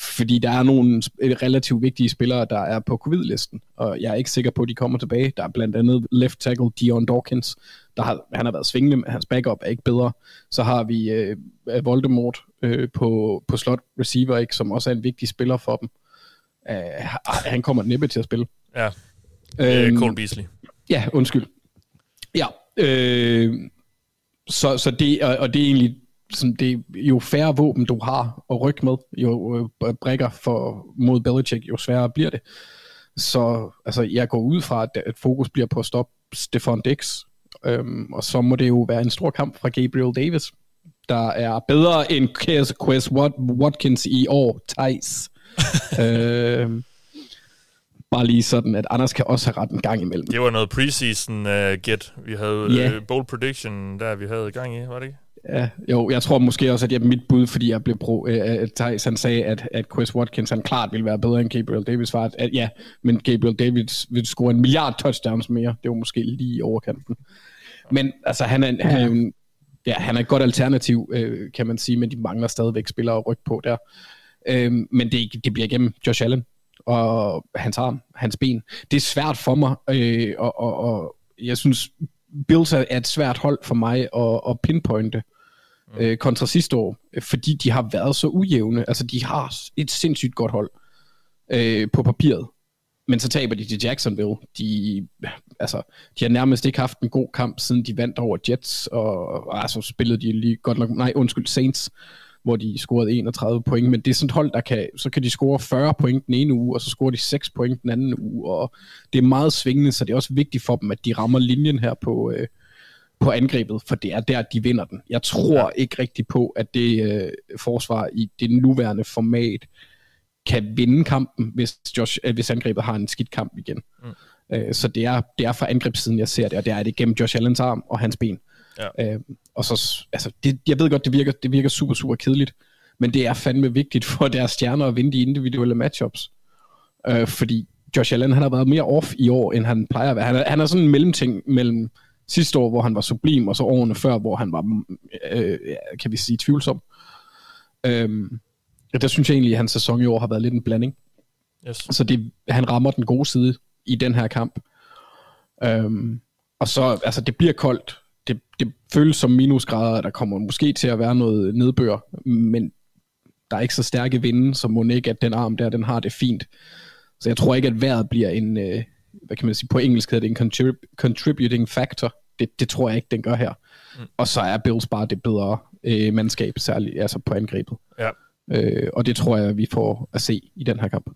fordi der er nogle relativt vigtige spillere, der er på covid-listen, og jeg er ikke sikker på, at de kommer tilbage. Der er blandt andet left tackle Dion Dawkins, der har, han har været svingende, men hans backup er ikke bedre. Så har vi øh, Voldemort øh, på, på slot receiver, ikke, som også er en vigtig spiller for dem. Uh, han kommer næppe til at spille. Ja, øhm, Cole Beasley. Ja, undskyld. Ja, øh, så, så det, og, og det er egentlig sådan, det, jo færre våben du har at rykke med, jo øh, brækker for, mod Belichick, jo sværere bliver det. Så altså, jeg går ud fra, at, at fokus bliver på at stoppe Stefan Dix, øhm, og så må det jo være en stor kamp fra Gabriel Davis, der er bedre end Quez Watkins i år, Thijs. øhm, bare lige sådan, at Anders kan også have ret en gang imellem. Det var noget preseason uh, get. Vi havde yeah. uh, bold prediction, der vi havde gang i, var det ikke? Ja, jo, jeg tror måske også, at jeg mit bud, fordi jeg blev pro, uh, Thijs, han sagde, at, at Chris Watkins han klart ville være bedre end Gabriel Davis var, at, at ja, men Gabriel Davis ville score en milliard touchdowns mere. Det var måske lige i overkanten. Men altså, han er, han er jo ja, han er et godt alternativ, øh, kan man sige, men de mangler stadigvæk spillere at rykke på der. Øh, men det, det bliver igennem Josh Allen og hans arm, hans ben. Det er svært for mig, øh, og, og, og jeg synes, Bills er et svært hold for mig at, at pinpointe. mm. øh, kontra sidste år, fordi de har været så ujævne. Altså, de har et sindssygt godt hold øh, på papiret. Men så taber de til Jacksonville. De, altså, de har nærmest ikke haft en god kamp, siden de vandt over Jets, og, og altså, spillede de lige godt nok, nej, undskyld, Saints, hvor de scorede 31 point, men det er sådan et hold, der kan, så kan de score 40 point den ene uge, og så scorer de 6 point den anden uge, og det er meget svingende, så det er også vigtigt for dem, at de rammer linjen her på, øh, på angrebet, for det er der, de vinder den. Jeg tror ikke rigtig på, at det øh, forsvar i det nuværende format kan vinde kampen, hvis, Josh, øh, hvis angrebet har en skidt kamp igen. Mm. Øh, så det er, det er fra angrebssiden, jeg ser det, og det er det gennem Josh Allens arm og hans ben. Ja. Øh, og så, altså, det, jeg ved godt, det virker, det virker super, super kedeligt, men det er fandme vigtigt for deres stjerner at vinde de individuelle matchups. Øh, fordi Josh Allen, han har været mere off i år, end han plejer at være. Han er, han er sådan en mellemting mellem sidste år, hvor han var sublim, og så årene før, hvor han var, øh, kan vi sige, tvivlsom. Øh, der synes jeg egentlig, at hans sæson i år har været lidt en blanding. Yes. Så det, han rammer den gode side i den her kamp. Øhm, og så, altså det bliver koldt. Det, føles som minusgrader, der kommer måske til at være noget nedbør, men der er ikke så stærke vinde, så må ikke, at den arm der, den har det fint. Så jeg tror ikke, at vejret bliver en, øh, hvad kan man sige, på engelsk hedder det en contrib- contributing factor. Det, det tror jeg ikke, den gør her. Mm. Og så er Bills bare det bedre øh, mandskab, særligt altså på angrebet. Ja. Øh, og det tror jeg, vi får at se i den her kamp.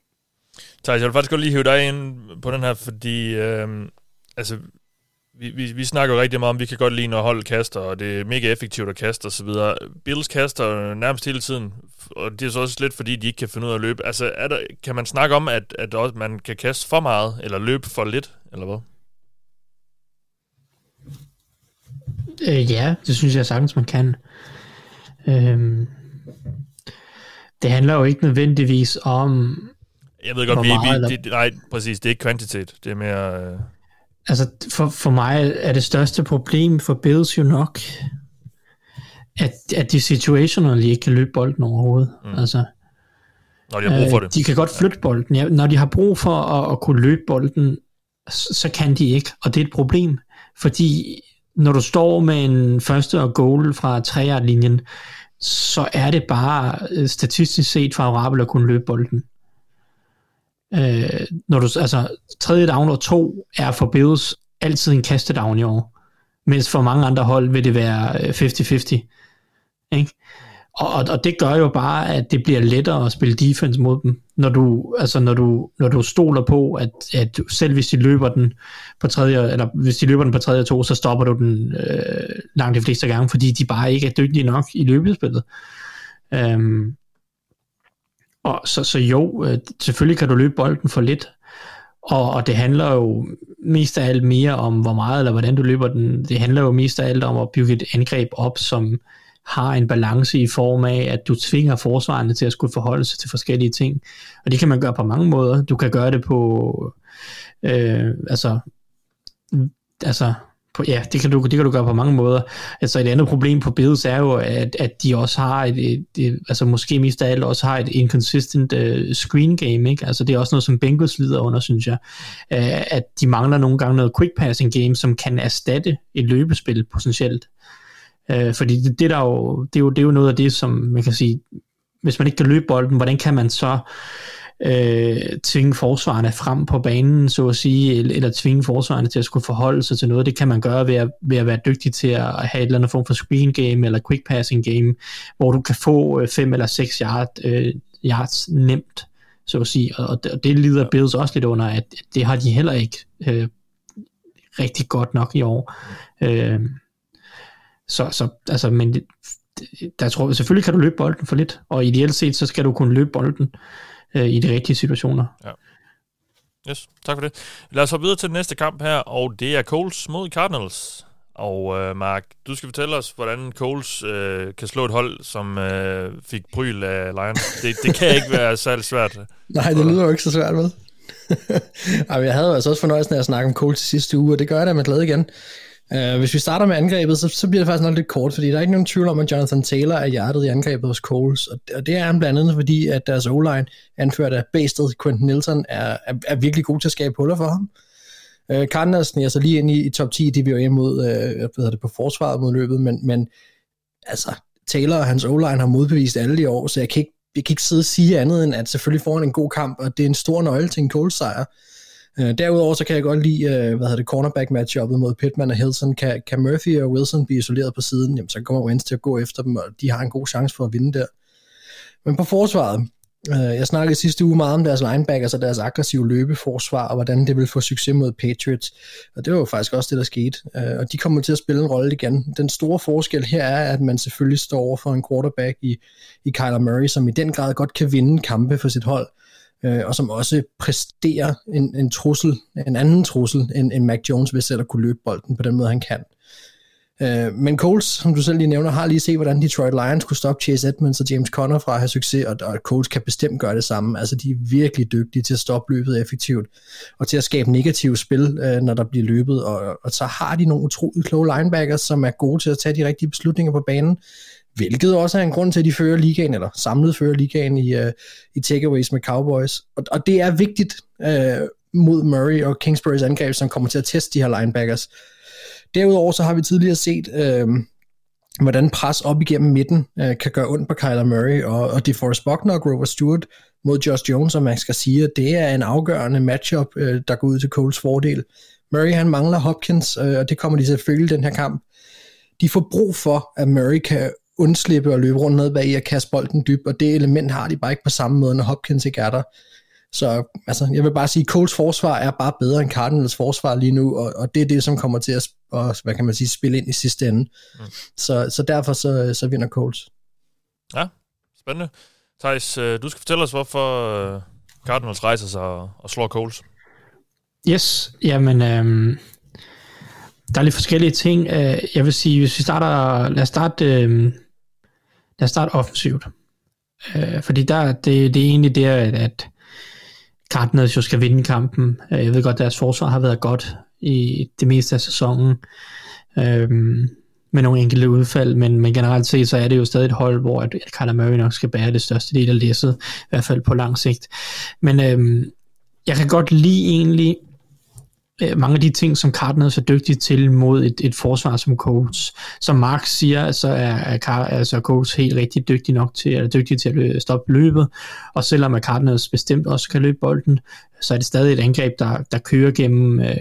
Thijs, jeg vil faktisk godt lige hive dig ind på den her, fordi øh, altså, vi, vi, vi snakker jo rigtig meget om, vi kan godt lide, når hold kaster, og det er mega effektivt at kaste osv. Bills kaster nærmest hele tiden, og det er så også lidt, fordi de ikke kan finde ud af at løbe. Altså, er der, kan man snakke om, at, at også, man kan kaste for meget, eller løbe for lidt, eller hvad? Øh, ja, det synes jeg sagtens, man kan. Øhm, det handler jo ikke nødvendigvis om... Jeg ved godt, vi, meget, vi, det, nej, præcis, det er ikke kvantitet, det er mere... Øh... Altså, for, for mig er det største problem for Bills jo nok, at, at de situationally ikke kan løbe bolden overhovedet. Mm. Altså, når de har brug for øh, det. De kan godt flytte bolden. Ja, når de har brug for at, at kunne løbe bolden, så, kan de ikke, og det er et problem, fordi når du står med en første og goal fra 3 linjen så er det bare øh, statistisk set favorabelt at kunne løbe bolden. Øh, når du, altså, tredje down og to er for Bills altid en kastedown i år, mens for mange andre hold vil det være øh, 50-50. Ikke? Og, og det gør jo bare, at det bliver lettere at spille defense mod dem, når du, altså når du, når du stoler på, at, at selv hvis de løber den på tredje, eller hvis de løber den på tredje og to, så stopper du den øh, langt de fleste gange, fordi de bare ikke er dygtige nok i løbespillet. Øhm, og så, så jo, øh, selvfølgelig kan du løbe bolden for lidt, og, og det handler jo mest af alt mere om, hvor meget eller hvordan du løber den. Det handler jo mest af alt om at bygge et angreb op, som har en balance i form af, at du tvinger forsvarerne til at skulle forholde sig til forskellige ting. Og det kan man gøre på mange måder. Du kan gøre det på, øh, altså, altså på, ja, det kan, du, det kan du gøre på mange måder. Altså et andet problem på Bills er jo, at, at de også har et, et, et altså måske mest af alt også har et inconsistent uh, screen game, ikke? Altså det er også noget, som Bengals lider under, synes jeg. Uh, at de mangler nogle gange noget quick passing game, som kan erstatte et løbespil potentielt. Uh, fordi det, det, der jo, det, er jo, det er jo noget af det, som man kan sige, hvis man ikke kan løbe bolden, hvordan kan man så øh, tvinge forsvarerne frem på banen, så at sige, eller, eller tvinge forsvarerne til at skulle forholde sig til noget. Det kan man gøre ved at, ved at være dygtig til at have et eller andet form for screen game eller quick passing game, hvor du kan få 5 øh, eller 6 yard, øh, yards nemt, så at sige. Og, og det lider Bills også lidt under, at det har de heller ikke øh, rigtig godt nok i år. Øh, så, så altså, men der tror jeg, selvfølgelig kan du løbe bolden for lidt, og ideelt set, så skal du kunne løbe bolden øh, i de rigtige situationer. Ja. Yes, tak for det. Lad os hoppe videre til den næste kamp her, og det er Coles mod Cardinals. Og øh, Mark, du skal fortælle os, hvordan Coles øh, kan slå et hold, som øh, fik bryl af Lions. Det, det kan ikke være særlig svært. Nej, det lyder jo ikke så svært, vel? jeg havde altså også fornøjelsen af at snakke om Coles til sidste uge, og det gør jeg da med glæde igen. Uh, hvis vi starter med angrebet, så, så bliver det faktisk nok lidt kort, fordi der er ikke nogen tvivl om, at Jonathan Taylor er hjertet i angrebet hos Coles, og, og det er han blandt andet, fordi at deres O-line, anført af bastet Quentin Nelson, er, er, er virkelig god til at skabe huller for ham. Uh, Cardinals sniger så lige ind i, i top 10 DVM mod, uh, hvad hedder det, på forsvaret mod løbet, men, men altså, Taylor og hans O-line har modbevist alle i år, så jeg kan ikke, jeg kan ikke sidde og sige andet end, at selvfølgelig får han en god kamp, og det er en stor nøgle til en Coles sejr. Øh, derudover så kan jeg godt lide, øh, hvad hedder det, cornerback matchuppet mod Pittman og Hilton. Kan, kan Murphy og Wilson blive isoleret på siden, jamen så kommer Wentz til at gå efter dem, og de har en god chance for at vinde der. Men på forsvaret, øh, jeg snakkede sidste uge meget om deres linebackers og deres aggressive løbeforsvar, og hvordan det vil få succes mod Patriots. Og det var jo faktisk også det, der skete. Øh, og de kommer til at spille en rolle igen. Den store forskel her er, at man selvfølgelig står over for en quarterback i, i Kyler Murray, som i den grad godt kan vinde kampe for sit hold øh, og som også præsterer en, en trussel, en anden trussel end, end Mac Jones, hvis at kunne løbe bolden på den måde, han kan. Øh, men Coles, som du selv lige nævner, har lige set, hvordan Detroit Lions kunne stoppe Chase Edmonds og James Conner fra at have succes, og, og Coles kan bestemt gøre det samme. Altså, de er virkelig dygtige til at stoppe løbet effektivt, og til at skabe negative spil, øh, når der bliver løbet, og, og så har de nogle utroligt kloge linebackers, som er gode til at tage de rigtige beslutninger på banen, hvilket også er en grund til, at de fører ligaen, eller samlet fører ligaen i, uh, i takeaways med Cowboys. Og, og det er vigtigt uh, mod Murray og Kingsbury's angreb, som kommer til at teste de her linebackers. Derudover så har vi tidligere set, uh, hvordan pres op igennem midten uh, kan gøre ondt på Kyler Murray, og, og DeForest Buckner og Grover Stewart mod Josh Jones, og man skal sige, at det er en afgørende matchup, uh, der går ud til Coles fordel. Murray han mangler Hopkins, uh, og det kommer de selvfølgelig den her kamp. De får brug for, at Murray kan undslippe og løbe rundt ned bag i at kaste bolden dybt, og det element har de bare ikke på samme måde, når Hopkins ikke er der. Så altså, jeg vil bare sige, at Coles forsvar er bare bedre end Cardinals forsvar lige nu, og, og det er det, som kommer til at, og, hvad kan man sige, spille ind i sidste ende. Mm. Så, så derfor så, så vinder Coles. Ja, spændende. Thijs, øh, du skal fortælle os, hvorfor øh, Cardinals rejser sig og, og slår Coles. Yes, jamen, øhm, der er lidt forskellige ting. Øh, jeg vil sige, hvis vi starter, lad os starte, øh, lad os starte offensivt. Øh, fordi der, det, det er egentlig der, at Cardinals jo skal vinde kampen. Øh, jeg ved godt, at deres forsvar har været godt i det meste af sæsonen. Øh, med nogle enkelte udfald, men, men generelt set, så er det jo stadig et hold, hvor at, at Kyler Murray nok skal bære det største del af læsset, i hvert fald på lang sigt. Men øhm, jeg kan godt lide egentlig Øh, mange af de ting, som Cardinals er dygtige til mod et, et forsvar som Colts. Som Mark siger, så er, er altså Colts helt rigtig dygtig nok til, eller dygtig til at stoppe løbet, og selvom at Cardinals bestemt også kan løbe bolden, så er det stadig et angreb, der, der kører gennem, øh,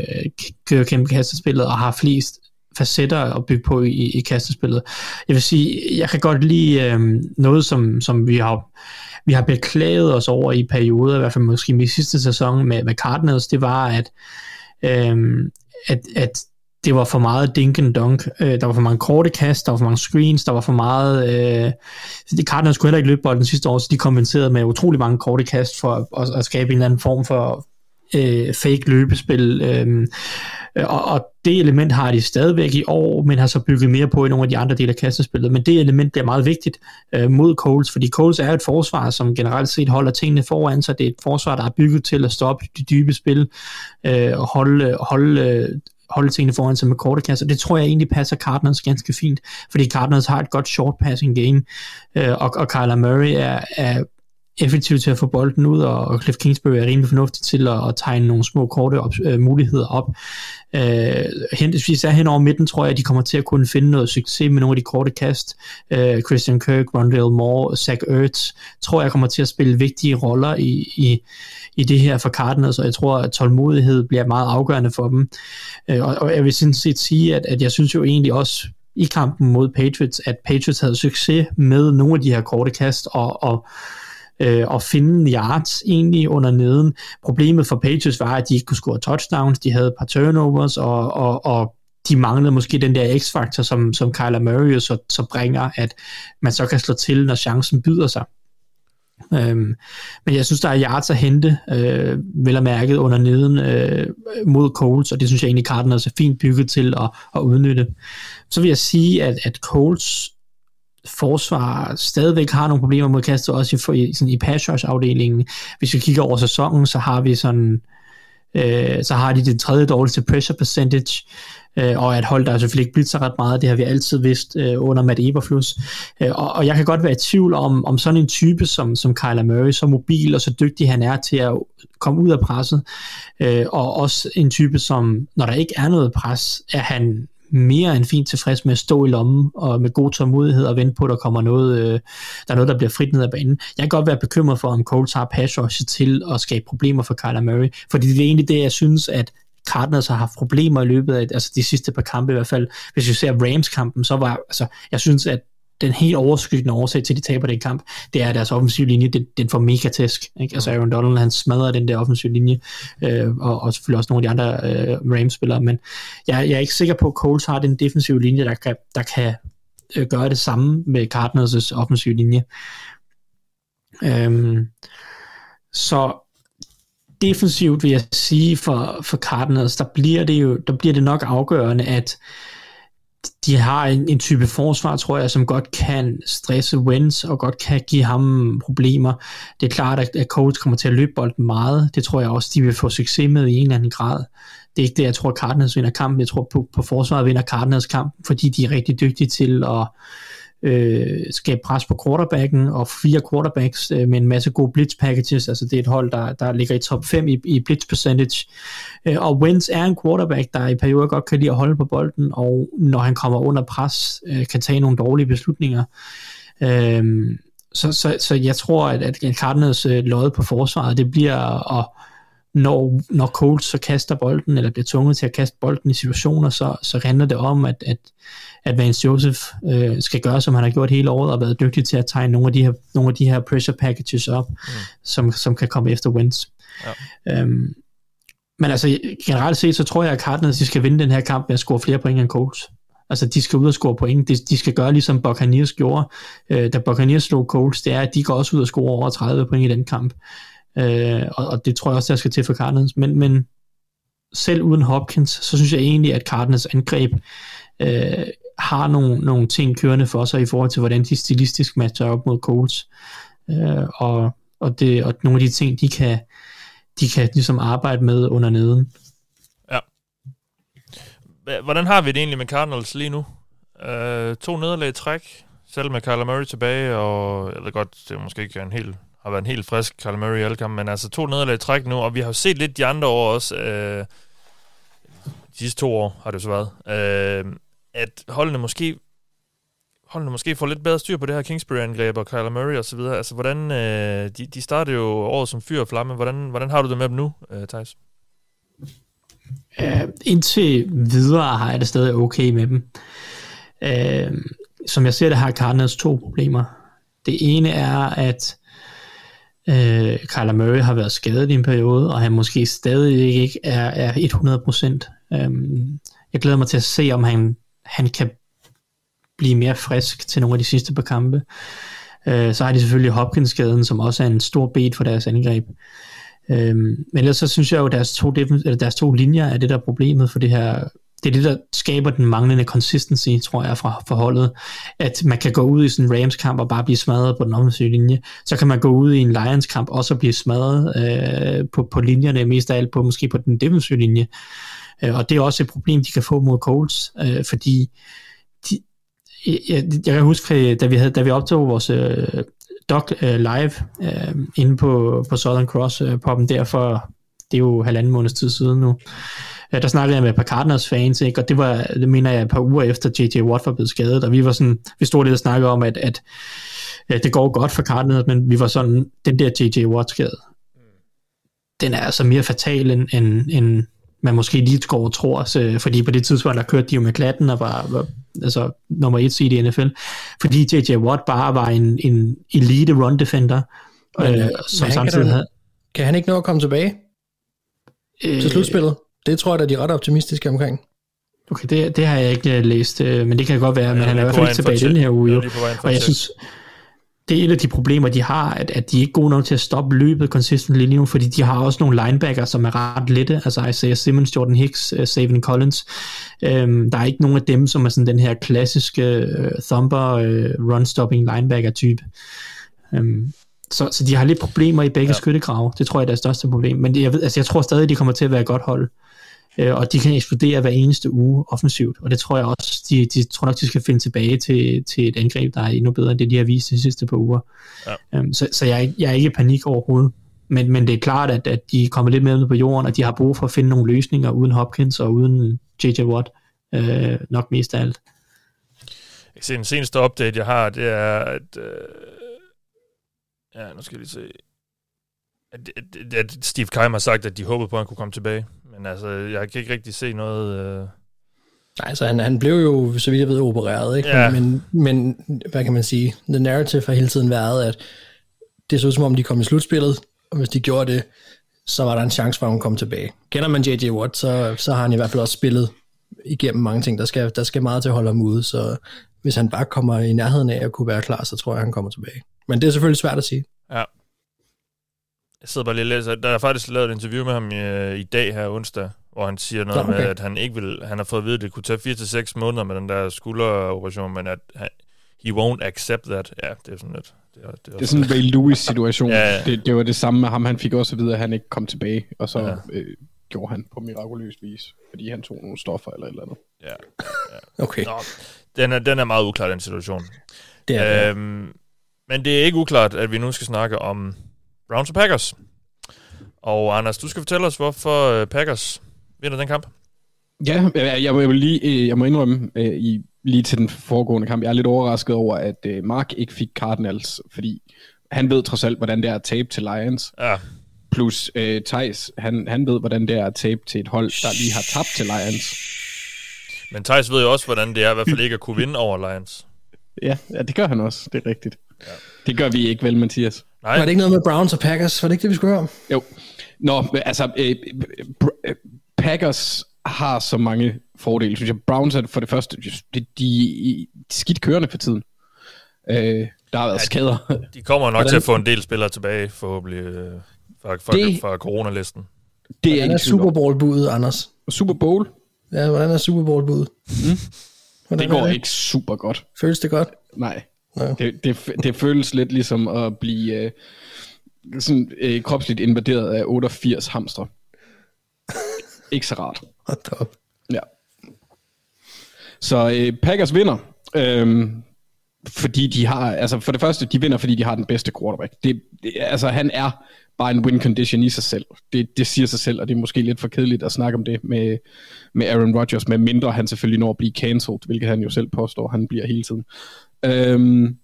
kører gennem kastespillet og har flest facetter at bygge på i, i kastespillet. Jeg vil sige, jeg kan godt lide øh, noget, som, som vi har vi har beklaget os over i perioder, i hvert fald måske i sidste sæson med, med Cardinals, det var, at øh, at, at det var for meget dink and dunk. Øh, der var for mange korte kast, der var for mange screens, der var for meget... Øh, de Cardinals skulle heller ikke løbe bolden sidste år, så de kompenserede med utrolig mange korte kast for at, at, at skabe en eller anden form for øh, fake løbespil. Øh, og, og det element har de stadigvæk i år, men har så bygget mere på i nogle af de andre dele af kastespillet. Men det element bliver meget vigtigt øh, mod Coles, fordi Coles er et forsvar, som generelt set holder tingene foran sig. Det er et forsvar, der er bygget til at stoppe de dybe spil, øh, og holde, holde holde tingene foran sig med korte kasser. Det tror jeg egentlig passer Cardinals ganske fint, fordi Cardinals har et godt short passing game, øh, og, og Kyler Murray er, er effektiv til at få bolden ud, og Cliff Kingsbury er rimelig fornuftig til at, at tegne nogle små korte op, øh, muligheder op. Øh, hen, hvis vi hen over midten, tror jeg, at de kommer til at kunne finde noget succes med nogle af de korte kast. Øh, Christian Kirk, Rondale Moore, Zach Ertz, tror jeg kommer til at spille vigtige roller i, i, i det her for Cardinals, og jeg tror, at tålmodighed bliver meget afgørende for dem. Øh, og, og jeg vil sådan set sige, at, at jeg synes jo egentlig også, i kampen mod Patriots, at Patriots havde succes med nogle af de her korte kast, og, og øh, og finde yards egentlig under neden. Problemet for Patriots var, at de ikke kunne score touchdowns, de havde et par turnovers, og, og, og de manglede måske den der x-faktor, som, som Kyler Murray så, så bringer, at man så kan slå til, når chancen byder sig. Øhm, men jeg synes, der er yards at hente, øh, vel og mærket under neden øh, mod Colts, og det synes jeg egentlig, Cardinals er fint bygget til at, at udnytte. Så vil jeg sige, at, at Colts forsvar stadigvæk har nogle problemer mod kastet, også i, sådan i pass afdelingen. Hvis vi kigger over sæsonen, så har vi sådan, øh, så har de det tredje dårligste pressure percentage, øh, og at hold der selvfølgelig ikke blitzer ret meget, det har vi altid vidst øh, under Matt Eberflus. Øh, og, og jeg kan godt være i tvivl om, om sådan en type som, som Kyler Murray, så mobil og så dygtig han er til at komme ud af presset, øh, og også en type som, når der ikke er noget pres, er han mere end fint tilfreds med at stå i lommen og med god tålmodighed og vente på, at der kommer noget, øh, der er noget, der bliver frit ned ad banen. Jeg kan godt være bekymret for, om Colts har pass til at skabe problemer for Kyler Murray, fordi det er egentlig det, jeg synes, at Cardinals har haft problemer i løbet af altså de sidste par kampe i hvert fald. Hvis vi ser Rams-kampen, så var, altså, jeg synes, at den helt overskyggende årsag til, at de taber den kamp, det er, at deres offensive linje, den, den får mega tæsk. Ikke? Altså Aaron Donald, han smadrer den der offensive linje, øh, og, og selvfølgelig også nogle af de andre øh, Rams-spillere, men jeg, jeg er ikke sikker på, at Coles har den defensive linje, der kan, der kan øh, gøre det samme med Cardinals' offensive linje. Øhm, så defensivt vil jeg sige for, for Cardinals, der bliver det jo der bliver det nok afgørende, at de har en, en type forsvar, tror jeg, som godt kan stresse Wentz og godt kan give ham problemer. Det er klart, at, at Colts kommer til at løbe bolden meget. Det tror jeg også, de vil få succes med i en eller anden grad. Det er ikke det, jeg tror, Cardinals vinder kampen. Jeg tror på, på forsvaret vinder Cardinals kampen, fordi de er rigtig dygtige til at øh, skabe pres på quarterbacken, og fire quarterbacks øh, med en masse gode blitz packages, altså det er et hold, der, der ligger i top 5 i, i blitz percentage, øh, og Wentz er en quarterback, der i perioder godt kan lide at holde på bolden, og når han kommer under pres, øh, kan tage nogle dårlige beslutninger. Øh, så, så, så jeg tror, at, at Cardinals øh, lod på forsvaret, det bliver at når, når Colts så kaster bolden, eller bliver tvunget til at kaste bolden i situationer, så, så handler det om, at, at, at Vance Joseph øh, skal gøre, som han har gjort hele året, og været dygtig til at tegne nogle af de her, nogle af de her pressure packages op, mm. som, som kan komme efter wins. Ja. Øhm, men altså, generelt set, så tror jeg, at Cardinals de skal vinde den her kamp med at score flere point end Colts. Altså, de skal ud og score point. De, de skal gøre ligesom Buccaneers gjorde, øh, da Buccaneers slog Colts, det er, at de går også ud og score over 30 point i den kamp. Øh, og, og det tror jeg også, der skal til for Cardinals. Men, men selv uden Hopkins, så synes jeg egentlig, at Cardinals angreb øh, har nogle, nogle ting kørende for sig i forhold til, hvordan de stilistisk matcher op mod Colts. Øh, og, og, det, og nogle af de ting, de kan, de kan ligesom arbejde med under neden. Ja. Hvordan har vi det egentlig med Cardinals lige nu? Øh, to nederlag i træk, selv med Kyler Murray tilbage, og jeg ved godt, det er måske ikke en helt har været en helt frisk Carl Murray i alle kampe, men altså to nederlag i træk nu, og vi har jo set lidt de andre år også, øh, de sidste to år har det så været, øh, at holdene måske holdene måske får lidt bedre styr på det her Kingsbury-angreb og Kyler Murray og så videre. Altså, hvordan, øh, de, de startede jo året som fyr og flamme. Hvordan, hvordan har du det med dem nu, øh, Thijs? Uh, indtil videre har jeg det stadig okay med dem. Uh, som jeg ser det, har Cardinals to problemer. Det ene er, at Øh, Kyler Murray har været skadet i en periode, og han måske stadig ikke er, er 100%. Øhm, jeg glæder mig til at se, om han, han kan blive mere frisk til nogle af de sidste par kampe. Øh, så har de selvfølgelig Hopkins-skaden, som også er en stor bed for deres angreb. Øhm, men ellers så synes jeg jo, at deres to, eller deres to linjer er det der problemet for det her det er det, der skaber den manglende consistency, tror jeg, fra forholdet. At man kan gå ud i sådan en Rams-kamp og bare blive smadret på den offensive linje. Så kan man gå ud i en Lions-kamp og så blive smadret øh, på, på linjerne, mest af alt på måske på den defensive linje. Øh, og det er også et problem, de kan få mod Colts, øh, fordi de, jeg, jeg kan huske, da vi, havde, da vi optog vores øh, doc øh, live øh, inde på, på Southern Cross øh, poppen der for, det er jo halvanden måneds tid siden nu, der snakkede jeg med et par Cardinals fans, ikke? og det var, det mener jeg, et par uger efter J.J. Watt var blevet skadet, og vi var sådan, vi stod lidt og snakkede om, at, at, at det går godt for Cardinals, men vi var sådan, den der J.J. Watt skade, den er altså mere fatal, end, end, end man måske lige går og tror, så, fordi på det tidspunkt, der kørte de jo med klatten og var, var altså, nummer et seed i NFL, fordi J.J. Watt bare var en, en elite run defender, men, øh, som samtidig havde... Kan han ikke nå at komme tilbage øh, til slutspillet? Det tror jeg, at de er ret optimistiske omkring. Okay, det, det har jeg ikke uh, læst, uh, men det kan godt være, ja, men han er i hvert fald ikke tilbage den her uge. Jo. Og jeg synes, det er et af de problemer, de har, at, at de er ikke gode nok til at stoppe løbet consistently lige nu, fordi de har også nogle linebacker, som er ret lette, altså Isaiah Simmons, Jordan Hicks, uh, Savin Collins. Um, der er ikke nogen af dem, som er sådan den her klassiske uh, thumper uh, run-stopping linebacker-type. Um, så, så de har lidt problemer i begge ja. skyttegrave. Det tror jeg er deres største problem. Men jeg, ved, altså, jeg tror stadig, de kommer til at være et godt hold øh, og de kan eksplodere hver eneste uge offensivt, og det tror jeg også, de, de tror nok, de skal finde tilbage til, til et angreb, der er endnu bedre end det, de har vist de sidste par uger. Ja. Um, så så jeg, jeg er ikke i panik overhovedet, men, men det er klart, at, at de kommer lidt med på jorden, og de har brug for at finde nogle løsninger uden Hopkins og uden J.J. Watt. øh, nok mest af alt. Den seneste update, jeg har, det er, at... Øh, ja, nu skal jeg lige se. At, at, at Steve Keim har sagt, at de håbede på, at han kunne komme tilbage. Men altså, jeg kan ikke rigtig se noget... Øh... Nej, så han, han blev jo, så vidt jeg ved, opereret, ikke? Ja. Men, men, hvad kan man sige? The narrative har hele tiden været, at det så som om, de kom i slutspillet, og hvis de gjorde det, så var der en chance for, at hun kom tilbage. Kender man J.J. Watt, så, så har han i hvert fald også spillet igennem mange ting. Der skal, der skal meget til at holde ham ude, så hvis han bare kommer i nærheden af at kunne være klar, så tror jeg, han kommer tilbage. Men det er selvfølgelig svært at sige. Ja. Jeg sidder bare lige og læser. Der er faktisk lavet et interview med ham i, i dag her onsdag, hvor han siger noget okay. med, at han ikke vil, han har fået at vide, at det kunne tage 4-6 måneder med den der skulderoperation, men at han, he won't accept that. Ja, det er sådan lidt. Det er, det er, Det er sådan en Ray Lewis-situation. Ja, ja. Det, det var det samme med ham. Han fik også at vide, at han ikke kom tilbage, og så Ja. ja. øh, gjorde han på mirakuløs vis, fordi han tog nogle stoffer eller et eller andet. Ja. Okay, Nå, den er, den er meget uklar, den situation. det er det. Øhm, men det er ikke uklart, at vi nu skal snakke om Browns og Packers. Og Anders, du skal fortælle os, hvorfor øh, Packers vinder den kamp. Ja, jeg, jeg, jeg, vil lige, øh, jeg må indrømme, øh, i, lige til den foregående kamp, jeg er lidt overrasket over, at Mark ikke fik Cardinals, fordi han ved trods alt, hvordan det er at tabe til Lions. Ja, Plus øh, Thijs, han, han ved, hvordan det er at tabe til et hold, der lige har tabt til Lions. men Thijs ved jo også, hvordan det er i hvert fald ikke at kunne vinde over Lions. Ja, ja det gør han også, det er rigtigt. Ja. Det gør vi ikke vel, Mathias. Nej, Var det ikke noget med Browns og Packers? Var det ikke det, vi skulle høre om? Jo. Nå, altså, øh, øh, Packers har så mange fordele, synes jeg. Browns er for det første, de, de er skidt kørende for tiden. Øh, der har været ja, skader. de kommer nok Hvordan- til at få en del spillere tilbage, forhåbentlig, øh, fra, fra, Det- fra coronalisten. Det er Hvordan er om. Super Bowl-budet, Anders? Super Bowl, Ja, hvordan er Super Bowl-budet? Mm. det går ikke super godt. Føles det godt? Nej. Det, det, det føles lidt ligesom at blive øh, sådan, øh, kropsligt invaderet af 88 hamstre. ikke så rart. Hold op. Ja. Så øh, Packers vinder, øhm, fordi de har, altså for det første, de vinder, fordi de har den bedste quarterback. Det, det, altså han er bare en win condition i sig selv. Det, det siger sig selv, og det er måske lidt for kedeligt at snakke om det med, med Aaron Rodgers, med mindre han selvfølgelig når at blive cancelled, hvilket han jo selv påstår, han bliver hele tiden. Øhm,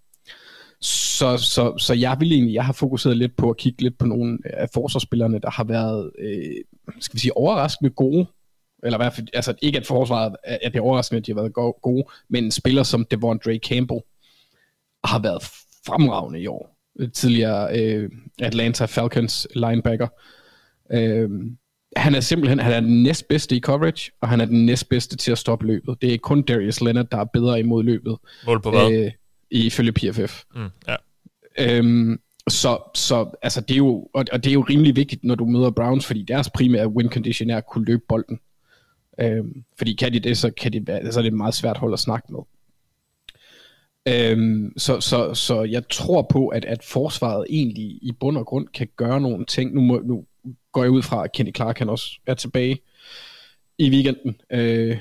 så, så, så jeg vil egentlig, jeg har fokuseret lidt på at kigge lidt på nogle af forsvarsspillerne, der har været, øh, skal vi sige, overraskende gode eller i hvert fald, altså ikke at forsvaret, at det er overraskende, at de har været gode, men en spiller som Devondre Campbell har været fremragende i år. Tidligere øh, Atlanta Falcons linebacker. Øh, han er simpelthen han er den næstbedste i coverage, og han er den næstbedste til at stoppe løbet. Det er kun Darius Leonard, der er bedre imod løbet, Mål på hvad? øh, ifølge PFF. Mm, ja. Øhm, så, så altså det er jo, og, og det er jo rimelig vigtigt, når du møder Browns, fordi deres primære win condition er at kunne løbe bolden. Øhm, fordi kan de det, så, kan de, være- så er det et meget svært hold at snakke med. Øhm, så, så, så jeg tror på, at, at forsvaret egentlig i bund og grund kan gøre nogle ting. Nu, må, nu går jeg ud fra, at Kenny Clark han også er tilbage i weekenden. Øh,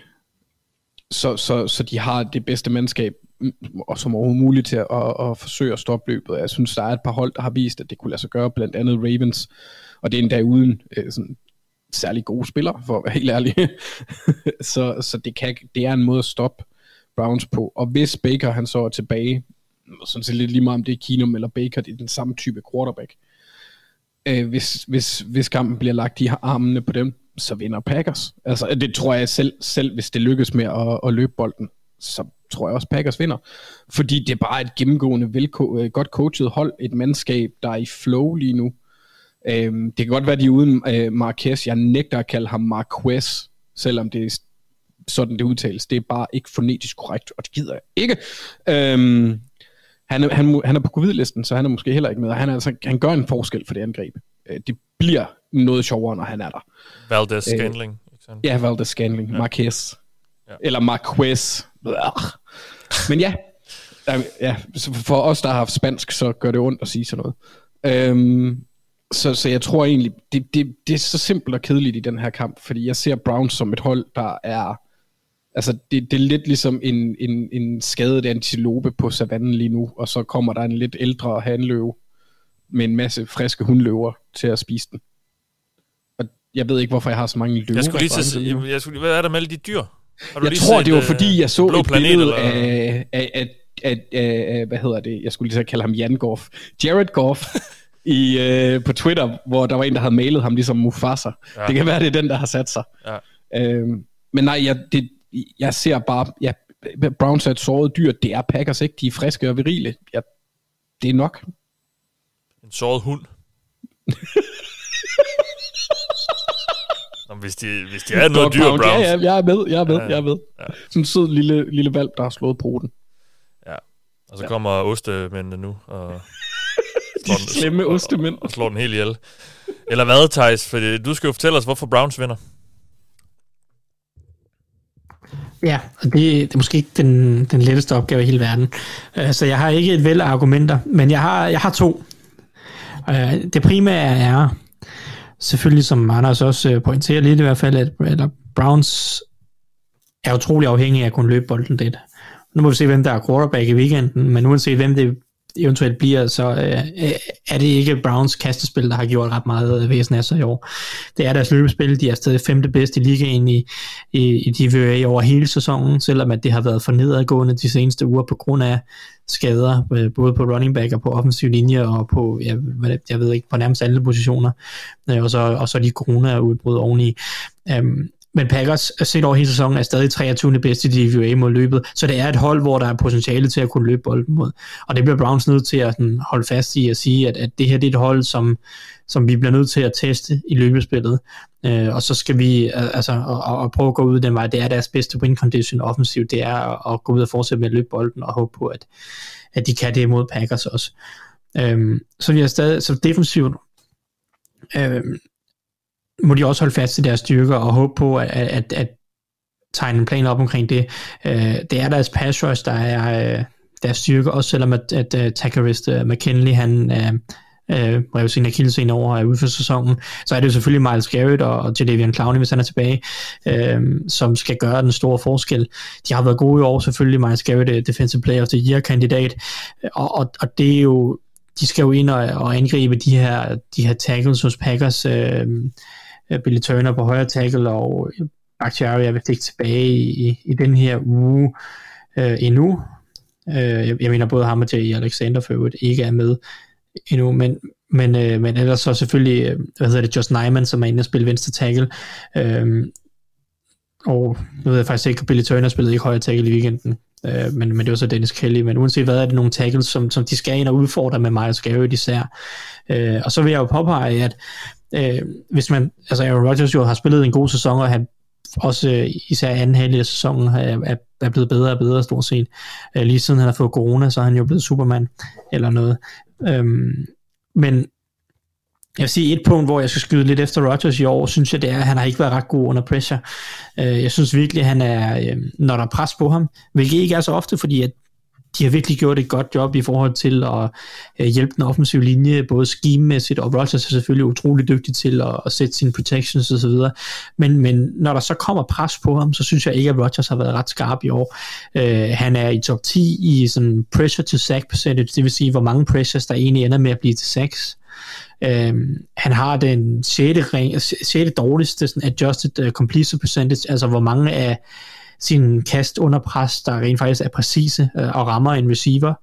så, så, så de har det bedste mandskab, mm, og som overhovedet muligt til at, at, at forsøge at stoppe løbet. Jeg synes, der er et par hold, der har vist, at det kunne lade sig gøre, blandt andet Ravens, og det er endda uden øh, sådan særlig gode spillere, for at være helt ærlig. så så det, kan, det er en måde at stoppe Browns på. Og hvis Baker han så er tilbage, sådan set lidt lige meget om det er Keenum eller Baker, det er den samme type quarterback. Øh, Øh, hvis, hvis, hvis kampen bliver lagt i armene på dem, så vinder Packers. Altså, det tror jeg selv, selv hvis det lykkes med at, at løbe bolden, så tror jeg også Packers vinder. Fordi det er bare et gennemgående, velko- øh, godt coachet hold, et mandskab, der er i flow lige nu. Øhm, det kan godt være, de er uden øh, Marquez. Jeg nægter at kalde ham Marquez, selvom det er sådan, det udtales. Det er bare ikke fonetisk korrekt, og det gider jeg ikke. Øhm, han, er, han, han er på covid-listen, så han er måske heller ikke med. og Han, er, altså, han gør en forskel for det angreb. Øh, det bliver noget sjovere, når han er der. Valdez Øh, Scandling. sandt? Ja, Valdez Scanling. Ja. Marquez. Ja. Eller Marquez. Men ja, ja, for os, der har haft spansk, så gør det ondt at sige sådan noget. Øhm, så, så jeg tror egentlig, det, det, det er så simpelt og kedeligt i den her kamp, fordi jeg ser Browns som et hold, der er... Altså, det, det er lidt ligesom en, en, en skadet antilope på savannen lige nu, og så kommer der en lidt ældre hanløve med en masse friske hundløver til at spise den. Og jeg ved ikke, hvorfor jeg har så mange løver. Jeg skulle lige til, jeg, jeg skulle, hvad er der med alle de dyr? Har du Jeg lige tror, set, det var øh, fordi, jeg så et Planet, billede eller? af, af, af, af, af, hvad hedder det, jeg skulle lige så kalde ham Jan Goff, Jared Goff, i, øh, på Twitter, hvor der var en, der havde mailet ham ligesom Mufasa. Ja. Det kan være, det er den, der har sat sig. Ja. Øhm, men nej, jeg, det, jeg ser bare, ja, Browns er et såret dyr, det er Packers ikke, de er friske og virile. Ja, det er nok. En såret hund. Nå, hvis, de, hvis de er noget dyr. Browns. Ja, ja, jeg er med, jeg er med, Ja, jeg er med. ja. Sådan en sød lille, lille valp, der har slået poten. Ja. Og så kommer ostemændene nu og slår den, slemme ostemænd. Og, og slår den helt ihjel. Eller hvad, Thijs? For du skal jo fortælle os, hvorfor Browns vinder. Ja, og det, det er måske ikke den, den letteste opgave i hele verden. Øh, så jeg har ikke et væld af argumenter, men jeg har, jeg har to. Øh, det primære er, selvfølgelig som Anders også øh, pointerer lidt i hvert fald, at, at Browns er utrolig afhængige af at kunne løbe bolden lidt. Nu må vi se, hvem der er quarterback i weekenden, men uanset hvem det eventuelt bliver, så øh, øh, er det ikke Browns kastespil, der har gjort ret meget øh, væsen af sig i år. Det er deres løbespil, de er stadig femte bedste i ligaen i, i, i DVA over hele sæsonen, selvom at det har været for nedadgående de seneste uger på grund af skader, øh, både på running back og på offensiv linje, og på, jeg, jeg ved ikke, på nærmest alle positioner, øh, og, så, og så de corona-udbrud oveni. Um, men Packers, set over hele sæsonen, er stadig 23. bedste i DVA mod løbet, så det er et hold, hvor der er potentiale til at kunne løbe bolden mod. Og det bliver Browns nødt til at sådan, holde fast i at sige, at, at det her det er et hold, som, som vi bliver nødt til at teste i løbespillet. Øh, og så skal vi altså, og, og prøve at gå ud den vej. Det er deres bedste win condition offensivt, det er at, at gå ud og fortsætte med at løbe bolden og håbe på, at, at de kan det mod Packers også. Øhm, så vi er stadig, så defensivt, øhm, må de også holde fast i deres styrker og håbe på, at, at, at tegne en plan op omkring det. Øh, det er deres pass rush, der er øh, deres styrke, også selvom at, at uh, Takarist uh, McKinley, han øh, øh, rev sin akillescene over uh, ude for sæsonen, så er det jo selvfølgelig Miles Garrett og, og Jadavion Clowney, hvis han er tilbage, øh, som skal gøre den store forskel. De har været gode i år, selvfølgelig Miles Garrett, uh, Defensive Player of the Year-kandidat, og, og, og det er jo de skal jo ind og, og angribe de her, de her tackles hos Packers, øh, Øh, Billy Turner på højre tackle, og øh, Bakhtiari er vist ikke tilbage i, i den her uge øh, endnu. Øh, jeg, jeg mener både ham og Jay Alexander for øvrigt ikke er med endnu, men, men, øh, men ellers så selvfølgelig, øh, hvad hedder det, Josh Nyman, som er inde og spille venstre tackle. Øh, og nu ved jeg faktisk ikke, at Billy Turner spillede ikke højre tackle i weekenden, øh, men, men det var så Dennis Kelly, men uanset hvad er det nogle tackles, som, som de skal ind og udfordre med Miles Garrett især. Øh, og så vil jeg jo påpege, at øh, hvis man, altså Aaron Rodgers jo har spillet en god sæson, og han også øh, især anden halvdel af sæsonen er, er, er blevet bedre og bedre stort set. Øh, lige siden han har fået corona, så er han jo blevet Superman eller noget. Øhm, men jeg vil sige et punkt, hvor jeg skal skyde lidt efter Rodgers i år, synes jeg det er, at han har ikke været ret god under pressure. Øh, jeg synes virkelig, at han er, øh, når der er pres på ham, hvilket ikke er så ofte, fordi at de har virkelig gjort et godt job i forhold til at øh, hjælpe den offensive linje, både schememæssigt, og Rodgers er selvfølgelig utrolig dygtig til at, at sætte sine protections osv. Men, men når der så kommer pres på ham, så synes jeg ikke, at Rodgers har været ret skarp i år. Øh, han er i top 10 i sådan pressure to sack percentage, det vil sige, hvor mange pressures, der egentlig ender med at blive til sacks. Øhm, han har den 6. Ring, 6. dårligste sådan adjusted uh, completion percentage, altså hvor mange af sin kast under pres, der rent faktisk er præcise øh, og rammer en receiver.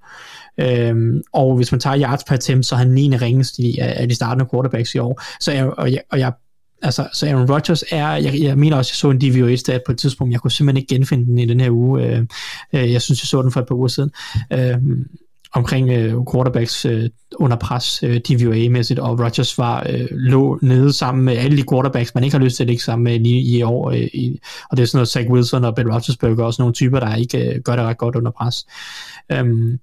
Øhm, og hvis man tager yards per attempt, så er han 9. ringest i, af de startende quarterbacks i år. Så jeg, og jeg, og jeg altså, så Aaron Rodgers er, jeg, jeg mener også, jeg så en DVOA-stat på et tidspunkt, jeg kunne simpelthen ikke genfinde den i den her uge. Øh, øh, jeg synes, jeg så den for et par uger siden. Øh, omkring øh, quarterbacks øh, under pres øh, DVOA-mæssigt, og Rodgers var øh, lå nede sammen med alle de quarterbacks, man ikke har lyst til at ligge sammen med lige i år, øh, i, og det er sådan noget Zach Wilson og Ben Roethlisberger, også nogle typer, der ikke øh, gør det ret godt under pres. Um,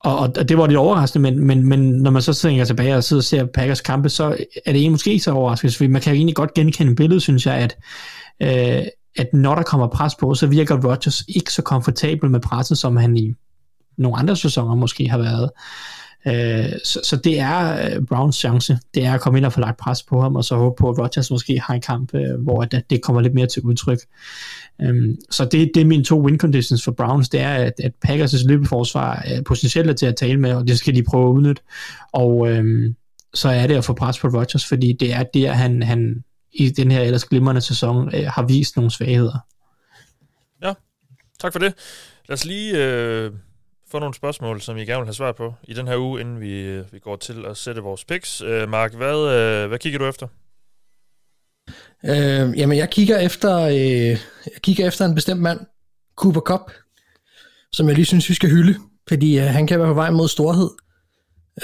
og, og det var lidt overraskende, men, men, men når man så tænker tilbage og sidder og ser Packers kampe, så er det måske ikke så overraskende, fordi man kan egentlig godt genkende billedet, synes jeg, at, øh, at når der kommer pres på, så virker Rodgers ikke så komfortabel med presset, som han i nogle andre sæsoner måske har været. Øh, så, så det er øh, Browns chance. Det er at komme ind og få lagt pres på ham, og så håbe på, at Rodgers måske har en kamp, øh, hvor det, det kommer lidt mere til udtryk. Um, så det, det er mine to win conditions for Browns, det er, at, at Packers' løbeforsvar er potentielt til at tale med, og det skal de prøve at udnytte. Og øhm, så er det at få pres på Rodgers, fordi det er der, han, han i den her ellers glimrende sæson øh, har vist nogle svagheder. Ja, tak for det. Lad os lige øh, få nogle spørgsmål, som I gerne vil have svar på i den her uge, inden vi, øh, vi går til at sætte vores picks. Øh, Mark, hvad, øh, hvad kigger du efter? Øh, jamen, jeg kigger efter, øh, jeg kigger efter en bestemt mand, Cooper Cup, som jeg lige synes, vi skal hylde, fordi øh, han kan være på vej mod storhed.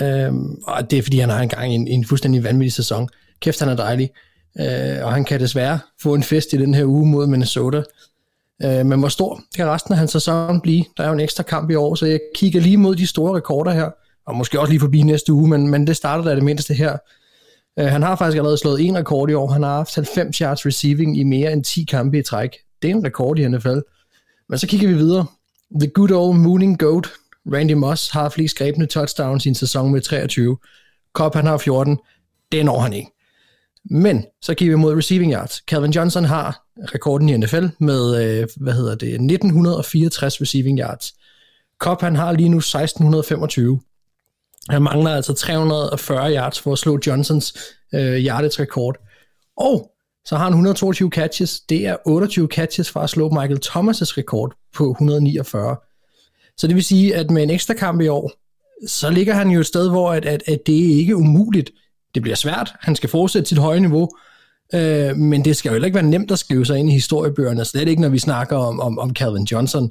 Øh, og det er, fordi han har engang en, en fuldstændig vanvittig sæson. Kæft, han er dejlig. Øh, og han kan desværre få en fest i den her uge mod Minnesota. Øh, men hvor stor kan resten af hans sæson blive? Der er jo en ekstra kamp i år, så jeg kigger lige mod de store rekorder her, og måske også lige forbi næste uge, men, men det starter da det mindste her. Øh, han har faktisk allerede slået en rekord i år. Han har haft 90 yards receiving i mere end 10 kampe i træk. Det er en rekord i NFL. Men så kigger vi videre. The good old mooning goat, Randy Moss, har flest grebne touchdowns i en sæson med 23. Cobb, han har 14. Det når han ikke. Men så kigger vi mod receiving yards. Calvin Johnson har rekorden i NFL med, øh, hvad hedder det, 1964 receiving yards. Cobb, han har lige nu 1625. Han mangler altså 340 yards for at slå Johnsons øh, yardage-rekord. Og så har han 122 catches. Det er 28 catches for at slå Michael Thomas' rekord på 149. Så det vil sige, at med en ekstra kamp i år, så ligger han jo et sted, hvor at, at, at det ikke er umuligt. Det bliver svært. Han skal fortsætte sit høje niveau. Øh, men det skal jo heller ikke være nemt at skrive sig ind i historiebøgerne. Slet ikke, når vi snakker om, om, om Calvin Johnson.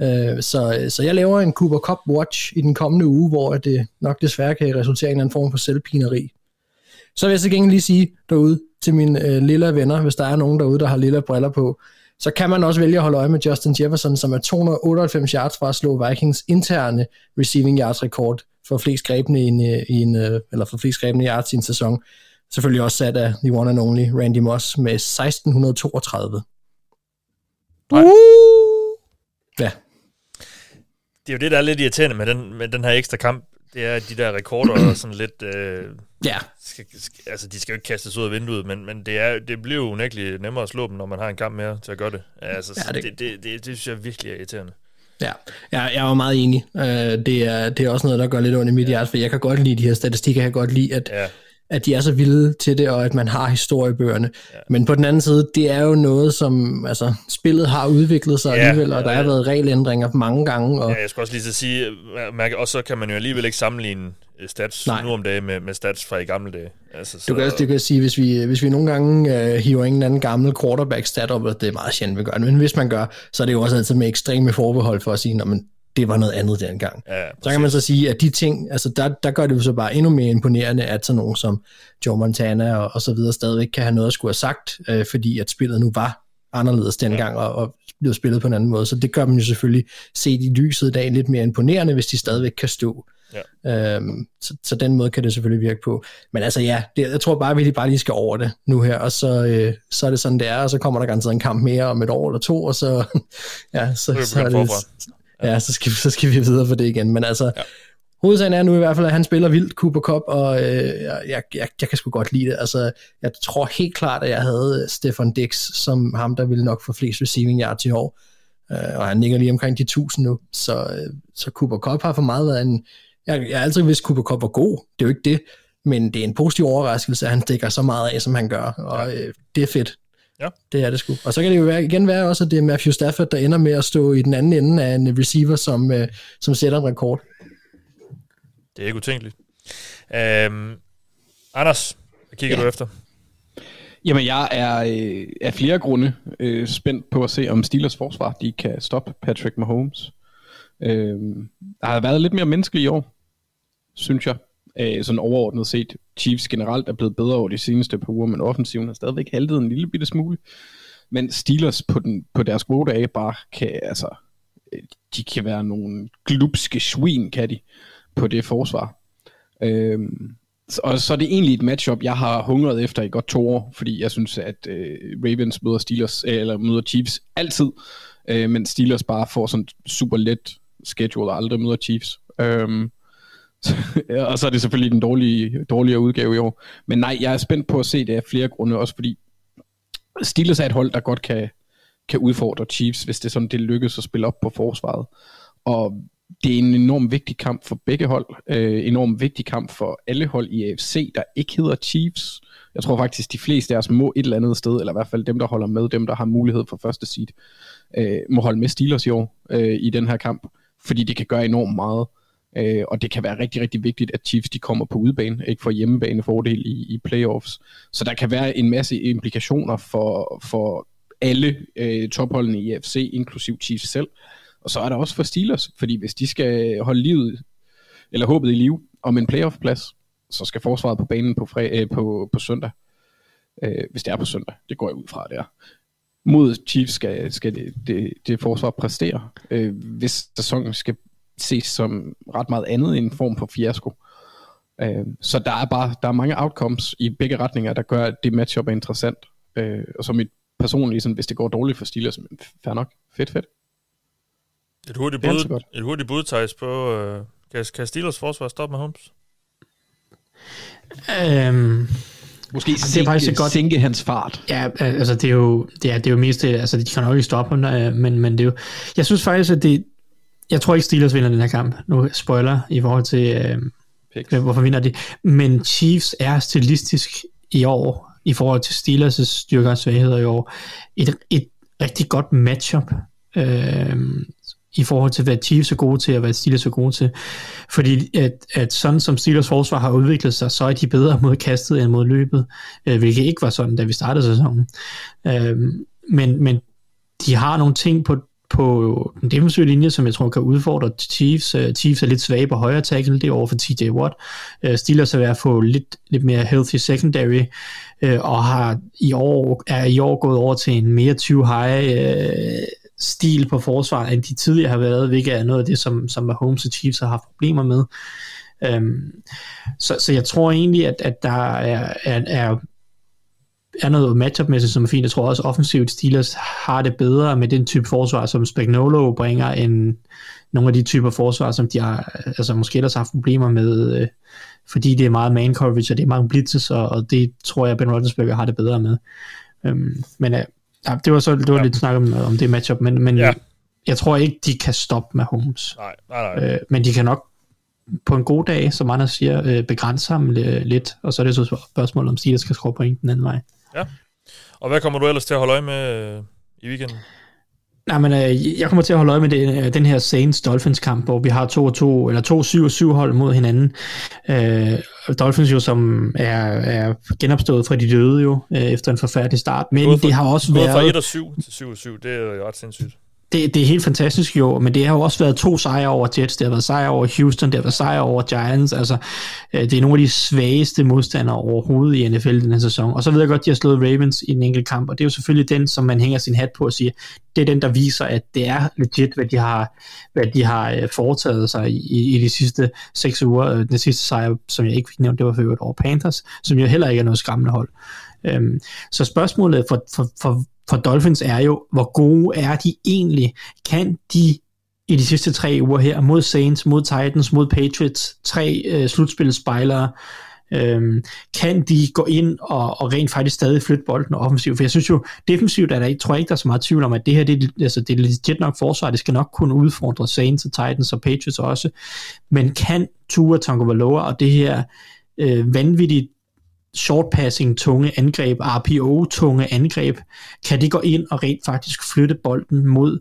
Øh, så, så jeg laver en Cooper Cup Watch i den kommende uge, hvor det nok desværre kan resultere i en anden form for selvpineri. Så vil jeg så gengæld lige sige derude til mine øh, lille venner, hvis der er nogen derude, der har lille briller på, så kan man også vælge at holde øje med Justin Jefferson, som er 298 yards fra at slå Vikings interne receiving yards rekord for flest grebne i en, øh, i en øh, eller for flest grebne yards i en sæson. Selvfølgelig også sat af the one and only Randy Moss med 1632. Nej. Ja, Det er jo det, der er lidt irriterende med den, med den her ekstra kamp. Det er, at de der rekorder er sådan lidt... Øh, ja. skal, skal, altså, de skal jo ikke kastes ud af vinduet, men, men det, er, det bliver jo unægteligt nemmere at slå dem, når man har en kamp mere til at gøre det. Altså, Ja, det, det, det, det, det synes jeg virkelig er irriterende. Ja, jeg, jeg er jo meget enig. Øh, det, er, det er også noget, der gør lidt ondt i mit hjerte, for jeg kan godt lide de her statistikker, jeg kan godt lide, at, Ja at de er så vilde til det, og at man har historiebøgerne. Ja. Men på den anden side, det er jo noget, som altså, spillet har udviklet sig Ja, alligevel, og der ja, har ja. været regelændringer mange gange. Og, Ja, jeg skulle også lige så sige, og så kan man jo alligevel ikke sammenligne øh, stats Nej. nu om dagen med, med stats fra i gamle dage. Altså, så, Du kan også du kan sige, hvis vi, hvis vi nogle gange øh, hiver en eller anden gammel quarterback stat op, og det er meget sjældent, vi gør det, men hvis man gør, så er det jo også altid med ekstreme forbehold for at sige, men det var noget andet dengang. Ja, så kan man så sige, at de ting, altså der, der gør det jo så bare endnu mere imponerende, at sådan nogen som Joe Montana og, og så videre stadigvæk kan have noget at skulle have sagt, øh, fordi at spillet nu var anderledes dengang ja. og, og blev spillet på en anden måde. Så det gør man jo selvfølgelig set i lyset i dag lidt mere imponerende, hvis de stadigvæk kan stå. Ja. Øhm, så, så den måde kan det selvfølgelig virke på. Men altså ja, det, jeg tror bare, at vi lige bare lige skal over det nu her, og så, øh, så er det sådan, det er, og så kommer der garanteret en kamp mere om et år eller to, og så, ja, så, Så så, er det. Ja, så, skal, vi- så skal vi videre for det igen. Men altså, ja. hovedsagen er nu i hvert fald, at han spiller vildt Cooper Cup, og øh, jeg, jeg, jeg, jeg kan sgu godt lide det. Altså, jeg tror helt klart, at jeg havde Stefan Dix som ham, der ville nok få flest receiving yards i år. Øh, og han ligger lige omkring de 1000 nu. Så, øh, så Cooper Cup har for meget været en... Jeg, jeg har altid vidst, at Cooper Cup var god. Det er jo ikke det. Men det er en positiv overraskelse, at han stikker så meget af, som han gør. Og øh, det er fedt. Ja. Det er det sgu. Og så kan det jo være, igen være også, at det er Matthew Stafford, der ender med at stå i den anden ende af en receiver, som, øh, som sætter en rekord. Det er ikke utænkeligt. Øhm, Anders, hvad kigger Ja. du efter? Jamen, jeg er øh, af flere grunde øh, spændt på at se, om Steelers forsvar de kan stoppe Patrick Mahomes. Øh, der har været lidt mere menneske i år, synes jeg. Øh, sådan overordnet set. Chiefs generelt er blevet bedre over de seneste par uger, men offensiven har stadigvæk haltet en lille bitte smule. Men Steelers på, den, på deres gode dage bare kan, altså, øh, de kan være nogle glupske svin, kan de, på det forsvar. Øhm, og så er det egentlig et matchup, jeg har hungret efter i godt to år, fordi jeg synes, at øh, Ravens møder Steelers, øh, eller møder Chiefs altid, øh, men Steelers bare får sådan super let schedule og aldrig møder Chiefs. Øhm, og så er det selvfølgelig den dårlige, dårligere udgave i år. Men nej, jeg er spændt på at se det af flere grunde, også fordi Steelers er et hold, der godt kan, kan udfordre Chiefs, hvis det er sådan, det lykkes at spille op på forsvaret. Og det er en enorm vigtig kamp for begge hold. Øh, enorm vigtig kamp for alle hold i AFC, der ikke hedder Chiefs. Jeg tror faktisk, de fleste af os må et eller andet sted, eller i hvert fald dem, der holder med, dem, der har mulighed for første seed, øh, må holde med Steelers i år øh, i den her kamp, fordi det kan gøre enormt meget. Øh, og det kan være rigtig, rigtig vigtigt, at Chiefs de kommer på udebane, ikke får hjemmebane fordel i, i playoffs. Så der kan være en masse implikationer for, for alle øh, topholdene i AFC, inklusiv Chiefs selv. Og så er der også for Steelers, fordi hvis de skal holde livet, eller håbet i live om en playoff-plads, så skal forsvaret på banen på, fre, øh, på, på søndag. Øh, hvis det er på søndag. Det går jeg ud fra, det er. Mod Chiefs skal, skal det, det, det forsvar præstere, øh, hvis sæsonen skal ses som ret meget andet end en form for fiasko. Øh, så der er bare der er mange outcomes i begge retninger, der gør, at det matchup er interessant. Øh, og så mit personlige, sådan, hvis det går dårligt for Steelers, fair nok, fedt, fedt. Et hurtigt bud, et hurtigt bud Thijs, på, øh, kan, kan Steelers forsvar stoppe med Holmes? Øhm, Måske sænke, det er faktisk godt. sænke hans fart. Ja, altså det er jo, det er, det er jo mest det, altså de kan nok ikke stoppe ham, øh, men, men det er jo, jeg synes faktisk, at det, jeg tror ikke Steelers vinder den her kamp. Nu spoiler i forhold til, øh, hvorfor vinder de. Men Chiefs er stilistisk i år, i forhold til Steelers' styrker og svagheder i år, et, et rigtig godt matchup. Øh, i forhold til, hvad Chiefs er gode til, og hvad Steelers er gode til. Fordi at, at sådan som Steelers forsvar har udviklet sig, så er de bedre mod kastet end mod løbet, øh, hvilket ikke var sådan, da vi startede sæsonen. Øh, men, men de har nogle ting på, på den defensive linje, som jeg tror kan udfordre Chiefs. Øh, Chiefs er lidt svage på højre tackle, det er over for TJ Watt. Øh, Steelers er ved at få lidt, lidt mere healthy secondary, øh, og har i år, er i år gået over til en mere 20 high stil på forsvaret, end de tidligere har været, hvilket er noget af det, som, som Mahomes og Chiefs har haft problemer med. Um, så, så jeg tror egentlig, at, at der er, er, er er noget matchup-mæssigt, som er fint. Jeg tror også, offensivt Steelers har det bedre med den type forsvar, som Spagnolo bringer, end nogle af de typer forsvar, som de har, altså måske ellers har haft problemer med, øh, fordi det er meget man coverage, og det er mange blitzes, og, og det tror jeg, Ben Roethlisberger har det bedre med. Øhm, men øh, ja, det var så det var ja. lidt snak om, om det matchup, men, men ja. jeg tror ikke, de kan stoppe med Holmes. Nej, nej, nej. Øh, men de kan nok på en god dag, som andre siger, øh, begrænse ham lidt, og så er det så spørgsmål, om Steelers skal skrue point den anden vej. Ja. Og hvad kommer du ellers til at holde øje med øh, i weekenden? Nej, men øh, jeg kommer til at holde øje med det, øh, den her Saints Dolphins kamp, hvor vi har to og to, eller to syv og syv hold mod hinanden. Øh, Dolphins jo, som er, er genopstået fra de døde jo, øh, efter en forfærdelig start. Men det har også været... fra 1 og 7 til 7 og 7, det er jo ret sindssygt det, det er helt fantastisk jo, men det har jo også været to sejre over Jets, det har været sejre over Houston, det har været sejre over Giants, altså øh, det er nogle af de svageste modstandere overhovedet i NFL den her sæson, og så ved jeg godt, de har slået Ravens i en enkelt kamp, og det er jo selvfølgelig den, som man hænger sin hat på og siger, det er den, der viser, at det er legit, hvad de har, hvad de har øh, foretaget sig i, i de sidste seks uger. Øh, den sidste sejr, som jeg ikke fik nævnt, det var for øvrigt over Panthers, som jo heller ikke er noget skræmmende hold. Øhm, så spørgsmålet for, for, for for Dolphins er jo, hvor gode er de egentlig? Kan de i de sidste tre uger her, mod Saints, mod Titans, mod Patriots, tre øh, slutspilsspejlere, øhm, kan de gå ind og, og rent faktisk stadig flytte bolden offensivt? For jeg synes jo, defensivt er der ikke, tror jeg ikke, der er så meget tvivl om, at det her det, altså, det er legit nok forsvar, det skal nok kunne udfordre Saints og Titans og Patriots også, men kan Tua Tagovailoa og det her øh, vanvittigt short passing tunge angreb, RPO tunge angreb, kan det gå ind og rent faktisk flytte bolden mod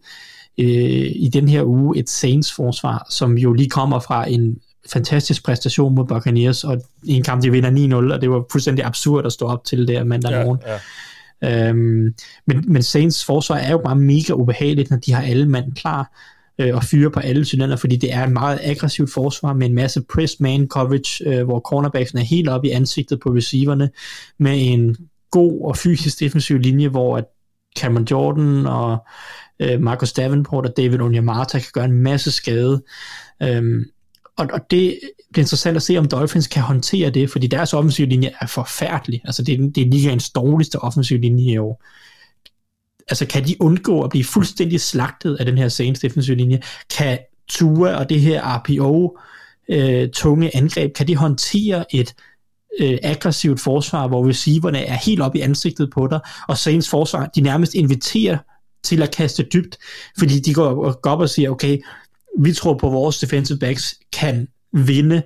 øh, i den her uge et Saints forsvar, som jo lige kommer fra en fantastisk præstation mod Buccaneers, og i en kamp, de vinder 9-0, og det var fuldstændig absurd at stå op til der mandag ja, morgen. Ja. Øhm, men, men Saints forsvar er jo bare mega ubehageligt, når de har alle mand klar, øh, og fyre på alle cylinder, fordi det er et meget aggressivt forsvar med en masse press man coverage, øh, hvor cornerbacksen er helt oppe i ansigtet på receiverne, med en god og fysisk defensiv linje, hvor at Cameron Jordan og øh, Marcus Davenport og David Onyemata kan gøre en masse skade. Øhm, og, og det bliver interessant at se, om Dolphins kan håndtere det, fordi deres offensiv linje er forfærdelig. Altså det, det er lige en dårligste offensiv linje i år altså kan de undgå at blive fuldstændig slagtet af den her Saints defensive linje? Kan Tua og det her RPO øh, tunge angreb, kan de håndtere et øh, aggressivt forsvar, hvor receiverne er helt op i ansigtet på dig, og Saints forsvar, de nærmest inviterer til at kaste dybt, fordi de går, går op og siger, okay, vi tror på, at vores defensive backs kan vinde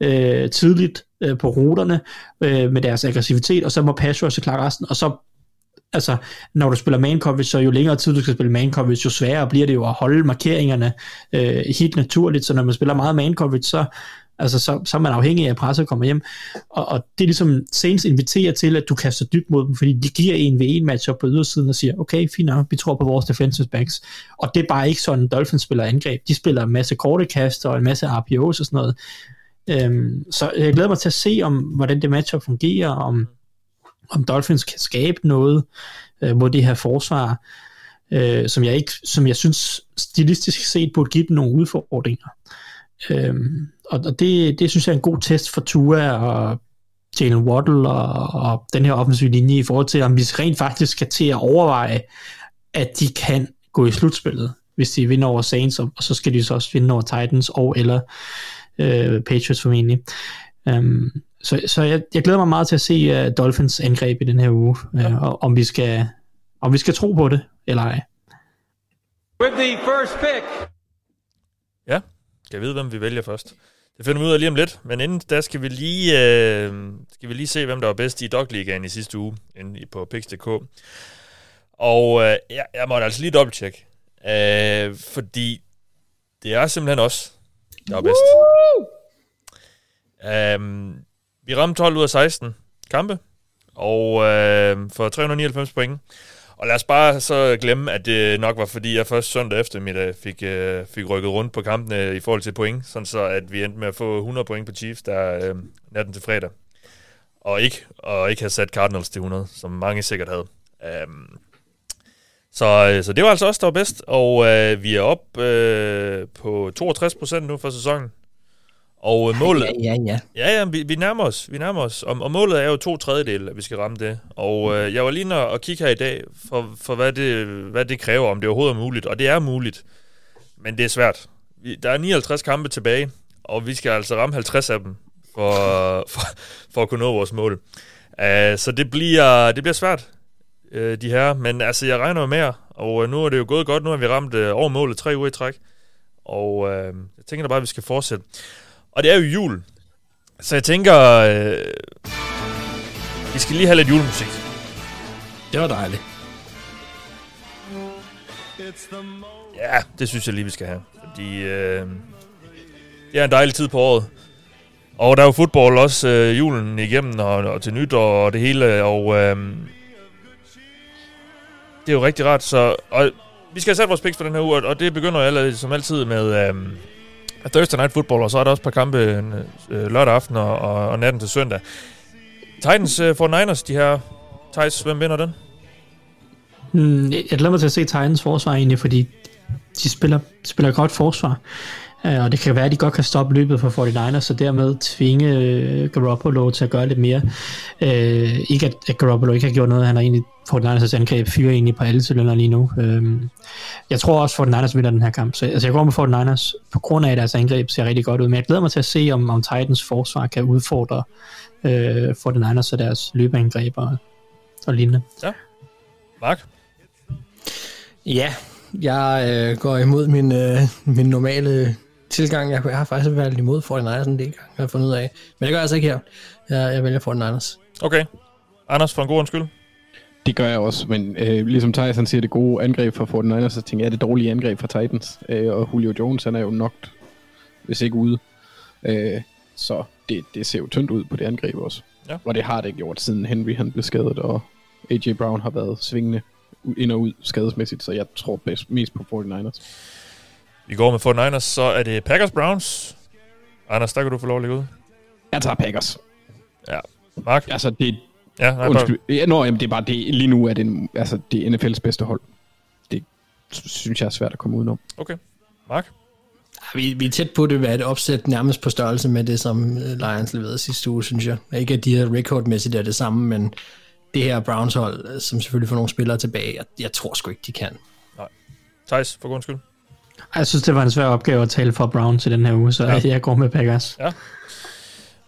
øh, tidligt øh, på ruterne øh, med deres aggressivitet, og så må pass rush klare resten, og så altså, når du spiller man coverage, så jo længere tid du skal spille man coverage, jo sværere bliver det jo at holde markeringerne øh, helt naturligt, så når man spiller meget man coverage, så, altså, så, så er man afhængig af, at presset kommer hjem, og, og det er ligesom, Saints inviterer til, at du kaster dybt mod dem, fordi de giver en ved en match op på ydersiden og siger, okay, fint nok, vi tror på vores defensive backs, og det er bare ikke sådan, Dolphins spiller angreb, de spiller en masse korte kast og en masse RPOs og sådan noget, øhm, så jeg glæder mig til at se, om hvordan det matchup fungerer, om om Dolphins kan skabe noget øh, mod det her forsvar, øh, som jeg ikke, som jeg synes stilistisk set burde give dem nogle udfordringer. Øh, og og det, det synes jeg er en god test for Tua og Jalen Waddle og, og den her offensive linje i forhold til, om vi rent faktisk skal til at overveje, at de kan gå i slutspillet, hvis de vinder over Saints, og, og så skal de så også vinde over Titans og eller øh, Patriots formentlig. Um, så, så jeg, jeg glæder mig meget til at se uh, Dolphins angreb i den her uge, uh, og om vi skal om vi skal tro på det eller ej. With the first pick. Ja, skal jeg vide, hvem vi vælger først. Det finder vi ud af lige om lidt, men inden da skal vi lige, øh, skal vi lige se, hvem der var bedst i Dog Ligaen i sidste uge inde på Pix.dk. Og øh, jeg, jeg måtte altså lige dobbelttjekke, øh, fordi det er simpelthen os, der er bedst. Um, vi ramte 12 ud af 16 kampe, og øh, for 399 point. Og lad os bare så glemme, at det nok var fordi, jeg først søndag eftermiddag fik, øh, fik rykket rundt på kampene i forhold til point, sådan så at vi endte med at få 100 point på Chiefs der øh, natten til fredag. Og ikke, og ikke have sat Cardinals til 100, som mange sikkert havde. Um, så, øh, så det var altså også der var bedst, og øh, vi er op øh, på 62% nu for sæsonen. Og øh, målet... Ja, ja, ja. Ja, ja, vi, vi nærmer os. Vi nærmer os. Og, og målet er jo to tredjedel, at vi skal ramme det. Og øh, jeg var lige og kigge her i dag, for, for hvad, det, hvad det kræver, om det overhovedet er muligt. Og det er muligt. Men det er svært. Vi, der er 59 kampe tilbage, og vi skal altså ramme 50 af dem, for, for, for at kunne nå vores mål. Uh, så det bliver, det bliver svært, uh, de her. Men altså, jeg regner med og nu er det jo gået godt. Nu har vi ramt uh, over målet tre uger i træk. Og uh, jeg tænker da bare, at vi skal fortsætte. Og det er jo jul. Så jeg tænker, øh, vi skal lige have lidt julemusik. Det var dejligt. Ja, det synes jeg lige, vi skal have. Fordi øh, det er en dejlig tid på året. Og der er jo fodbold også øh, julen igennem, og, og til nytår og det hele. Og øh, det er jo rigtig rart. Så, og vi skal have sat vores picks for den her uge, og det begynder jo allerede, som altid med... Øh, Thursday Night Football, og så er der også et par kampe øh, lørdag aften og, og, og natten til søndag. Titans øh, for Niners, de her. Thijs, hvem vinder den? Mm, jeg glæder mig til at se Titans forsvar egentlig, fordi de spiller, spiller godt forsvar. Uh, og det kan være, at de godt kan stoppe løbet for 49ers, og dermed tvinge uh, Garoppolo til at gøre lidt mere. Uh, ikke at, at Garoppolo ikke har gjort noget, han har egentlig 49ers angreb fyrer egentlig på alle cylinder lige nu. Uh, jeg tror også, at 49ers vinder den her kamp, så altså, jeg går med 49ers på grund af, at deres angreb ser rigtig godt ud, men jeg glæder mig til at se, om, om Titans forsvar kan udfordre uh, 49ers og deres løbeangreb og, og lignende. Ja. Mark? Ja, jeg øh, går imod min, øh, min normale tilgang. Jeg, jeg har faktisk været imod 49ers en del gange, jeg har fundet ud af. Men det gør jeg altså ikke her. Jeg, jeg vælger 49ers. Okay. Anders, for en god undskyld. Det gør jeg også, men øh, ligesom Tyson siger, det gode angreb for 49ers, så tænker jeg, det dårlige angreb for Titans. Øh, og Julio Jones, han er jo nok, hvis ikke ude. Øh, så det, det ser jo tyndt ud på det angreb også. Ja. Og det har det gjort, siden Henry han blev skadet, og AJ Brown har været svingende ind og ud skadesmæssigt, så jeg tror bedst, mest på 49ers. Vi går med 49ers, så er det Packers Browns. Anders, der kan du få lov at lægge ud. Jeg tager Packers. Ja. Mark? Altså, det, Ja, nej, Undskyld. Ja, nå, jamen, det er bare det. Lige nu er det, altså, det er NFL's bedste hold. Det synes jeg er svært at komme udenom. Okay. Mark? Vi, vi er tæt på det være et opsæt nærmest på størrelse med det, som Lions leverede sidste uge, synes jeg. Ikke at de her rekordmæssigt er det samme, men det her Browns hold, som selvfølgelig får nogle spillere tilbage, jeg, jeg tror sgu ikke, de kan. Nej. Thijs, for god skyld. Jeg synes, det var en svær opgave at tale for Brown til den her uge, så ja. jeg går med Packers. Ja.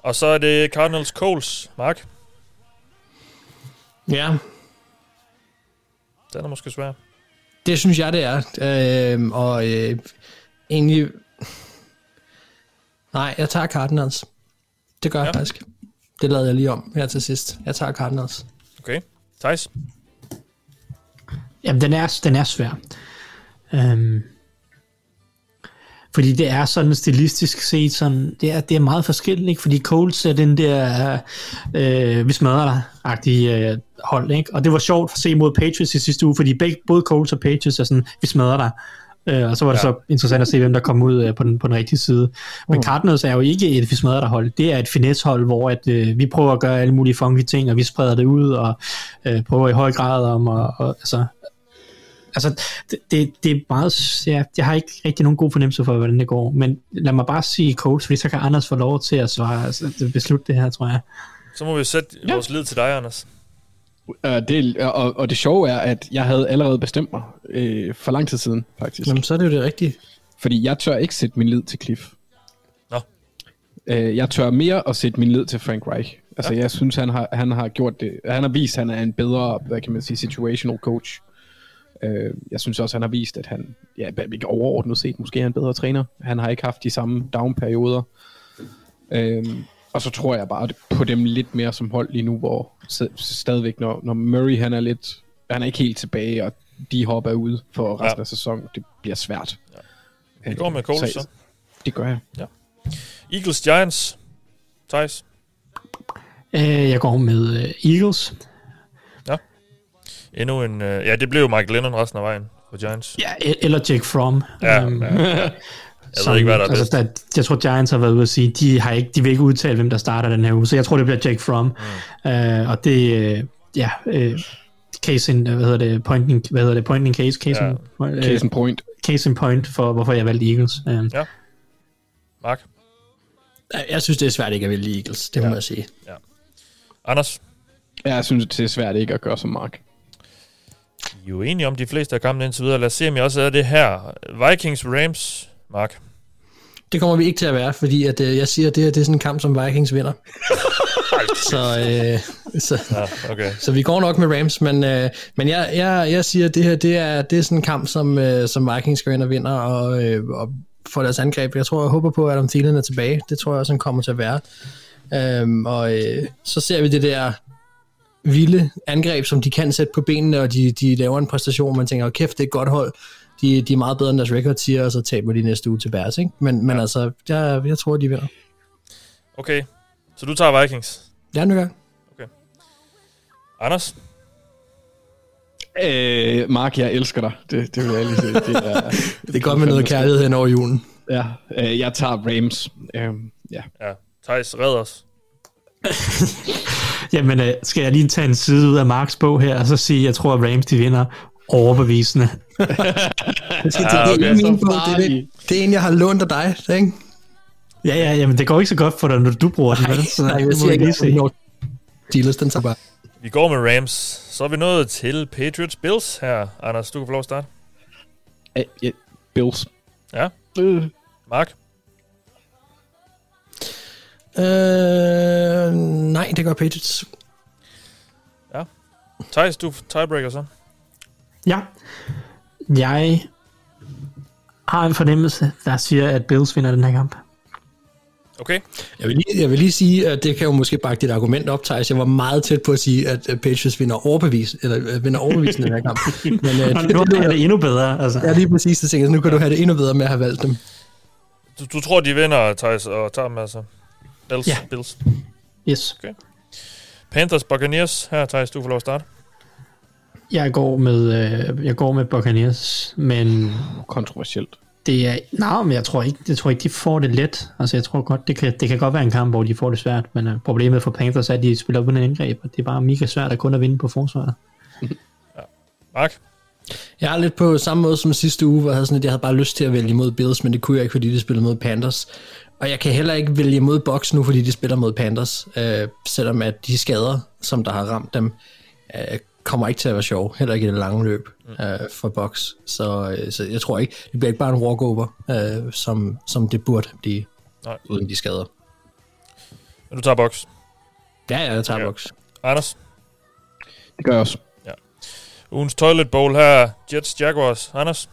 Og så er det Cardinals Coles. Mark? Ja. Den er måske svær. Det synes jeg, det er. Øh, og øh, egentlig Nej, jeg tager Cardinals. Det gør ja. jeg faktisk. Det lavede jeg lige om her til sidst. Jeg tager Cardinals. Okay. Thijs? Jamen, den er, den er svær. Um, fordi det er sådan stilistisk set, sådan, det, er, det er meget forskelligt, ikke? fordi Colts er den der, øh, vi smadrer dig-agtige øh, hold, ikke? og det var sjovt at se mod Patriots i sidste uge, fordi begge, både Colts og Patriots er sådan, vi smadrer dig, øh, og så var det ja. så interessant at se, hvem der kom ud øh, på, den, på den rigtige side. Men mm. Cardinals er jo ikke et vi smadrer dig hold, det er et finesse-hold, hvor at, øh, vi prøver at gøre alle mulige funky ting, og vi spreder det ud, og øh, prøver i høj grad om, og, og altså, altså, det, det, det er meget, ja, jeg har ikke rigtig nogen god fornemmelse for, hvordan det går, men lad mig bare sige coach, fordi så kan Anders få lov til at svare, altså, beslutte det her, tror jeg. Så må vi sætte ja. vores lid til dig, Anders. Uh, det, og, og det sjove er, at jeg havde allerede bestemt mig øh, for lang tid siden, faktisk. Jamen, så er det jo det rigtige. Fordi jeg tør ikke sætte min lid til Cliff. Nå. Uh, jeg tør mere at sætte min lid til Frank Reich. Altså, ja. jeg synes, han har, han har gjort det. Han har vist, at han er en bedre, hvad kan man sige, situational coach. Øh, jeg synes også, han har vist, at han ja, overordnet set måske er en bedre træner. Han har ikke haft de samme down-perioder. Øh, og så tror jeg bare på dem lidt mere som hold lige nu, hvor stadigvæk, når, når Murray han er lidt, han er ikke helt tilbage, og de hopper ud for resten ja. af sæsonen, det bliver svært. Ja. Det går med Coles, så, så. Det gør jeg. Ja. Eagles Giants. Thijs? Øh, jeg går med uh, Eagles endnu en... Øh, ja, det blev jo Mike Lennon resten af vejen for Giants. Ja, eller Jake Fromm. Ja, um, ja, ja. Jeg som, ved ikke, hvad der er altså, Der, jeg tror, Giants har været ude at sige, de, har ikke, de vil ikke udtale, hvem der starter den her uge, så jeg tror, det bliver Jake Fromm. Mm. Uh, og det, uh, ja, uh, case in, hvad hedder det, pointing, hvad hedder det, pointing case, case, ja. in, uh, case in point. Case in point for, hvorfor jeg valgte Eagles. Uh, ja. Mark? Jeg synes, det er svært ikke at vælge Eagles, det ja. må jeg sige. Ja. Anders? Jeg synes, det er svært ikke at gøre som Mark. Jo enige om de fleste af kampene indtil videre. Lad os se, om jeg også er det her. Vikings-Rams, Mark. Det kommer vi ikke til at være, fordi at, øh, jeg siger, at det, her, det er sådan en kamp, som Vikings vinder. så, øh, så, ja, okay. så vi går nok med Rams, men, øh, men jeg, jeg, jeg siger, at det her det er, det er sådan en kamp, som, øh, som Vikings går ind og vinder, og, øh, og får deres angreb. Jeg tror, jeg håber på, at Adam Thielen er tilbage. Det tror jeg også, han kommer til at være. Øhm, og øh, så ser vi det der vilde angreb, som de kan sætte på benene, og de, de laver en præstation, man tænker, kæft, det er et godt hold. De, de er meget bedre end deres record siger, og så taber de næste uge til Bears, ikke? Men, men altså, jeg, jeg tror, de vinder. Okay, så du tager Vikings? Ja, nu gør Okay. Anders? Øh, Mark, jeg elsker dig. Det, det vil jeg lige sige. Det er, det er godt med noget kærlighed hen over julen. Ja, øh, jeg tager Rams. Øh, ja. ja. Thijs, red os. Jamen, øh, skal jeg lige tage en side ud af Marks bog her, og så sige, at jeg tror, at Rams de vinder overbevisende. det, skal, det, okay. det, er min bog, det, er, det, det er en, jeg har lånt af dig, ikke? Ja, ja, jamen det går ikke så godt for dig, når du bruger den. Nej, så nej, jeg siger ikke, se. Dealers, den tager bare. Vi går med Rams. Så er vi nået til Patriots Bills her. Anders, du kan få lov at starte. Uh, yeah, Bills. Ja. Uh. Mark? Øh, nej, det gør Patriots. Ja. Thijs, du tiebreaker så. Ja. Jeg har en fornemmelse, der siger, at Bills vinder den her kamp. Okay. Jeg vil, lige, jeg vil lige sige, at det kan jo måske bakke dit argument op, Thijs. Jeg var meget tæt på at sige, at Patriots vinder overbevis, eller vinder overbevisende den her kamp. Men, uh, det, nu det, det, det endnu bedre. Altså. Ja, lige præcis det tænker Nu kan du have det endnu bedre med at have valgt dem. Du, du tror, de vinder, Thijs, og tager dem altså? Bills. Ja. Bills. Yes. Okay. Panthers, Buccaneers. Her, Thijs, du får lov at starte. Jeg går med, øh, jeg går med Buccaneers, men... Kontroversielt. Det er, nej, men jeg tror ikke, jeg tror ikke, de får det let. Altså, jeg tror godt, det kan, det kan godt være en kamp, hvor de får det svært, men uh, problemet for Panthers er, at de spiller uden angreb, og det er bare mega svært at kun at vinde på forsvaret. ja. Mark? Jeg er lidt på samme måde som sidste uge, hvor jeg havde, sådan, at jeg havde bare lyst til at vælge mod Bills, men det kunne jeg ikke, fordi de spillede mod Panthers. Og jeg kan heller ikke vælge mod Box nu, fordi de spiller mod Panthers, øh, selvom at de skader, som der har ramt dem, øh, kommer ikke til at være sjov, heller ikke i det lange løb mm. øh, for Box. Så, øh, så jeg tror ikke, det bliver ikke bare en walkover, øh, som, som det burde blive, Nej. uden de skader. Men du tager Box? Ja, ja, jeg tager okay. Box. Anders? Det gør jeg også. Ja. Ugens Toilet Bowl her, Jets Jaguars. Anders?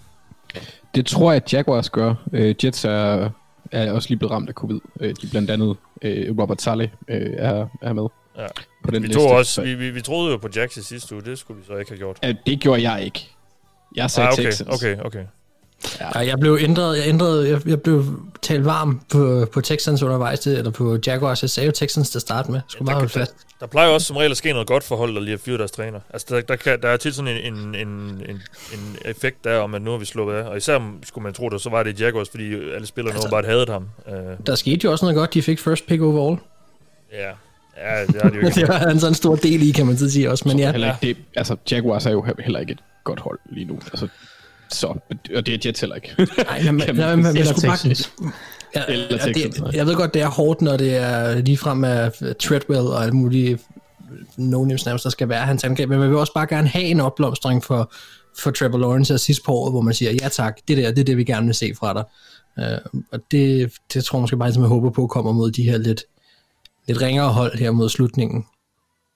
Det tror jeg, at Jaguars gør. Uh, Jets er er også lige blevet ramt af covid. Øh, de blandt andet øh, Robert Saleh øh, er, er med Ja. på den Vi, liste. tog også, Så- vi, vi, vi troede jo på Jacks i sidste uge, det skulle vi så ikke have gjort. Øh, det gjorde jeg ikke. Jeg sagde Ah, okay, Texans. okay, okay. Ja, jeg blev ændret, jeg ændrede, jeg, jeg blev talt varm på, på Texans undervejs, til, eller på Jaguars. Jeg sagde jo Texans til at starte med. Skulle bare holde fast. Der plejer også som regel at ske noget godt for hold, der lige har fyret deres træner. Altså, der, der, kan, der er tit sådan en, en, en, en, en effekt der om, at nu har vi sluppet af. Og især skulle man tro det, så var det Jaguars, fordi alle spillerne altså, bare havde ham. Uh, Der skete jo også noget godt. De fik first pick overall. ja, ja, det har de jo ikke. det var han så en stor del i, kan man så sige også. Men ja, Heller ikke det, altså, Jaguars er jo he- heller ikke et godt hold lige nu. Altså, så, og det er Jets heller ikke. Nej, men, man men, man Eller skulle bare, Texans. Ja, Eller ja, det, jeg ved godt, det er hårdt, når det er ligefrem af Treadwell og alle mulige no names nærmest, der skal være hans angreb, men man vil også bare gerne have en opblomstring for, for Trevor Lawrence af sidste på året, hvor man siger, ja tak, det der, det er det, vi gerne vil se fra dig. Uh, og det, det tror jeg måske bare, at jeg håber på, kommer mod de her lidt, lidt ringere hold her mod slutningen.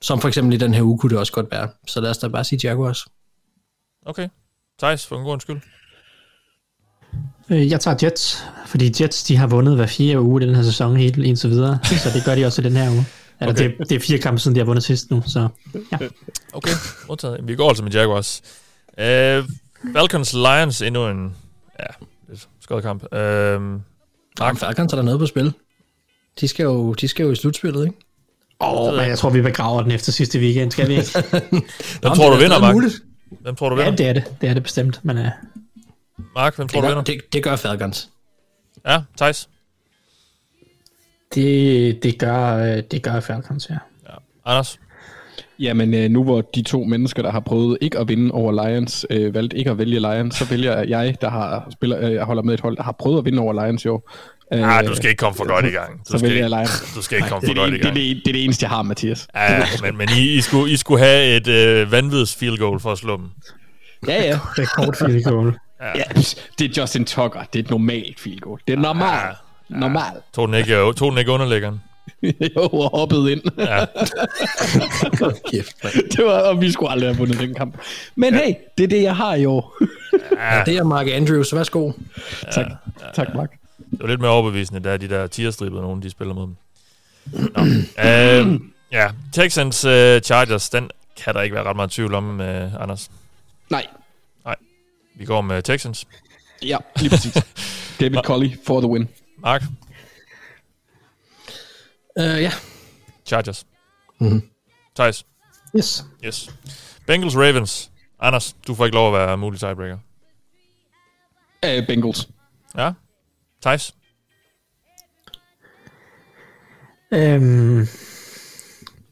Som for eksempel i den her uge kunne det også godt være. Så lad os da bare sige Jaguars. Okay. Thijs, for en god skyld. Øh, Jeg tager Jets, fordi Jets de har vundet hver fire uge i den her sæson helt indtil videre, så det gør de også i den her uge. Eller Okay. det, det er fire kampe siden, de har vundet sidst nu, så ja. Okay, modtaget. Vi går altså med Jaguars. Uh, Falcons Lions endnu en ja, lidt skød kamp. Uh, Mark Falcons er der noget på spil. De skal jo, de skal jo i slutspillet, ikke? Åh, men jeg tror, vi begraver den efter sidste weekend, skal vi ikke? hvem tror du vinder, Mark? Muligt. Hvem tror du ja, vinder? det er det. Det er det bestemt, men uh, Mark, hvem tror Det du gør, vinder? det, det gør Falcons. Ja, Thijs. det, det, gør, det gør Falcons, ja. Anders. Jamen, øh, nu hvor de to mennesker, der har prøvet ikke at vinde over Lions, øh, valgte ikke at vælge Lions, så vælger jeg, der har spiller, øh, jeg holder med et hold, der har prøvet at vinde over Lions jo. Øh, Ah, du skal ikke komme for godt i gang. Du så skal vælger jeg ikke- Lions. Du skal ikke komme det, for er godt det, i det, er gang. det, det er det eneste, jeg har, Mathias. Ja, ja, men, men I, I, skulle, I skulle have et øh, vanvids field goal for at slå dem. Ja, ja. Rekord field goal. Ja. pss, Det er Justin Tucker. Det er et normalt field goal. Det er normalt. Normalt. Tog den ikke, tog den ikke underlæggeren? jo, og hoppede ind. Ja. Kæft, det var, og vi skulle aldrig have vundet den kamp. Men hey, det er det, jeg har i år. ja. Det er Mark Andrews. Værsgo. tak, tak, Mark. Det var lidt mere overbevisende, da de der tierstribede nogen, de spiller mod dem. Nå. øh, ja, Texans uh, Chargers, den kan der ikke være ret meget tvivl om, uh, Anders. Nej, Vi går med Texans. ja, lige præcis. David Colley for the win. Mark, Uh, ja. Chargers. Mhm. Thijs, Yes. yes. Bengals Ravens. Anders, du får ikke lov at være mulig tiebreaker. Uh, Bengals. Ja. Thijs, Øhm,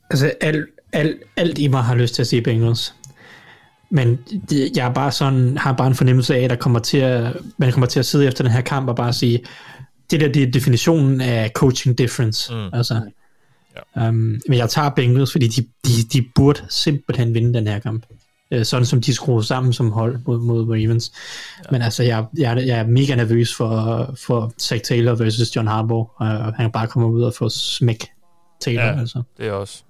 altså, alt, alt, alt i mig har lyst til at sige Bengals. Men jeg er bare sådan, har bare en fornemmelse af, at der kommer til at, man kommer til at sidde efter den her kamp og bare sige, det der det er definitionen af coaching difference. Mm. Altså, ja. um, men jeg tager Bengals, fordi de, de, de burde simpelthen vinde den her kamp. Øh, sådan som de skruer sammen som hold mod, mod Ravens. Ja. Men altså, jeg, jeg, er- jeg er mega nervøs for, for Zach Taylor versus John Harbaugh. Uh, han bare kommer ud og få smæk Taylor. Ja. Altså. det er også.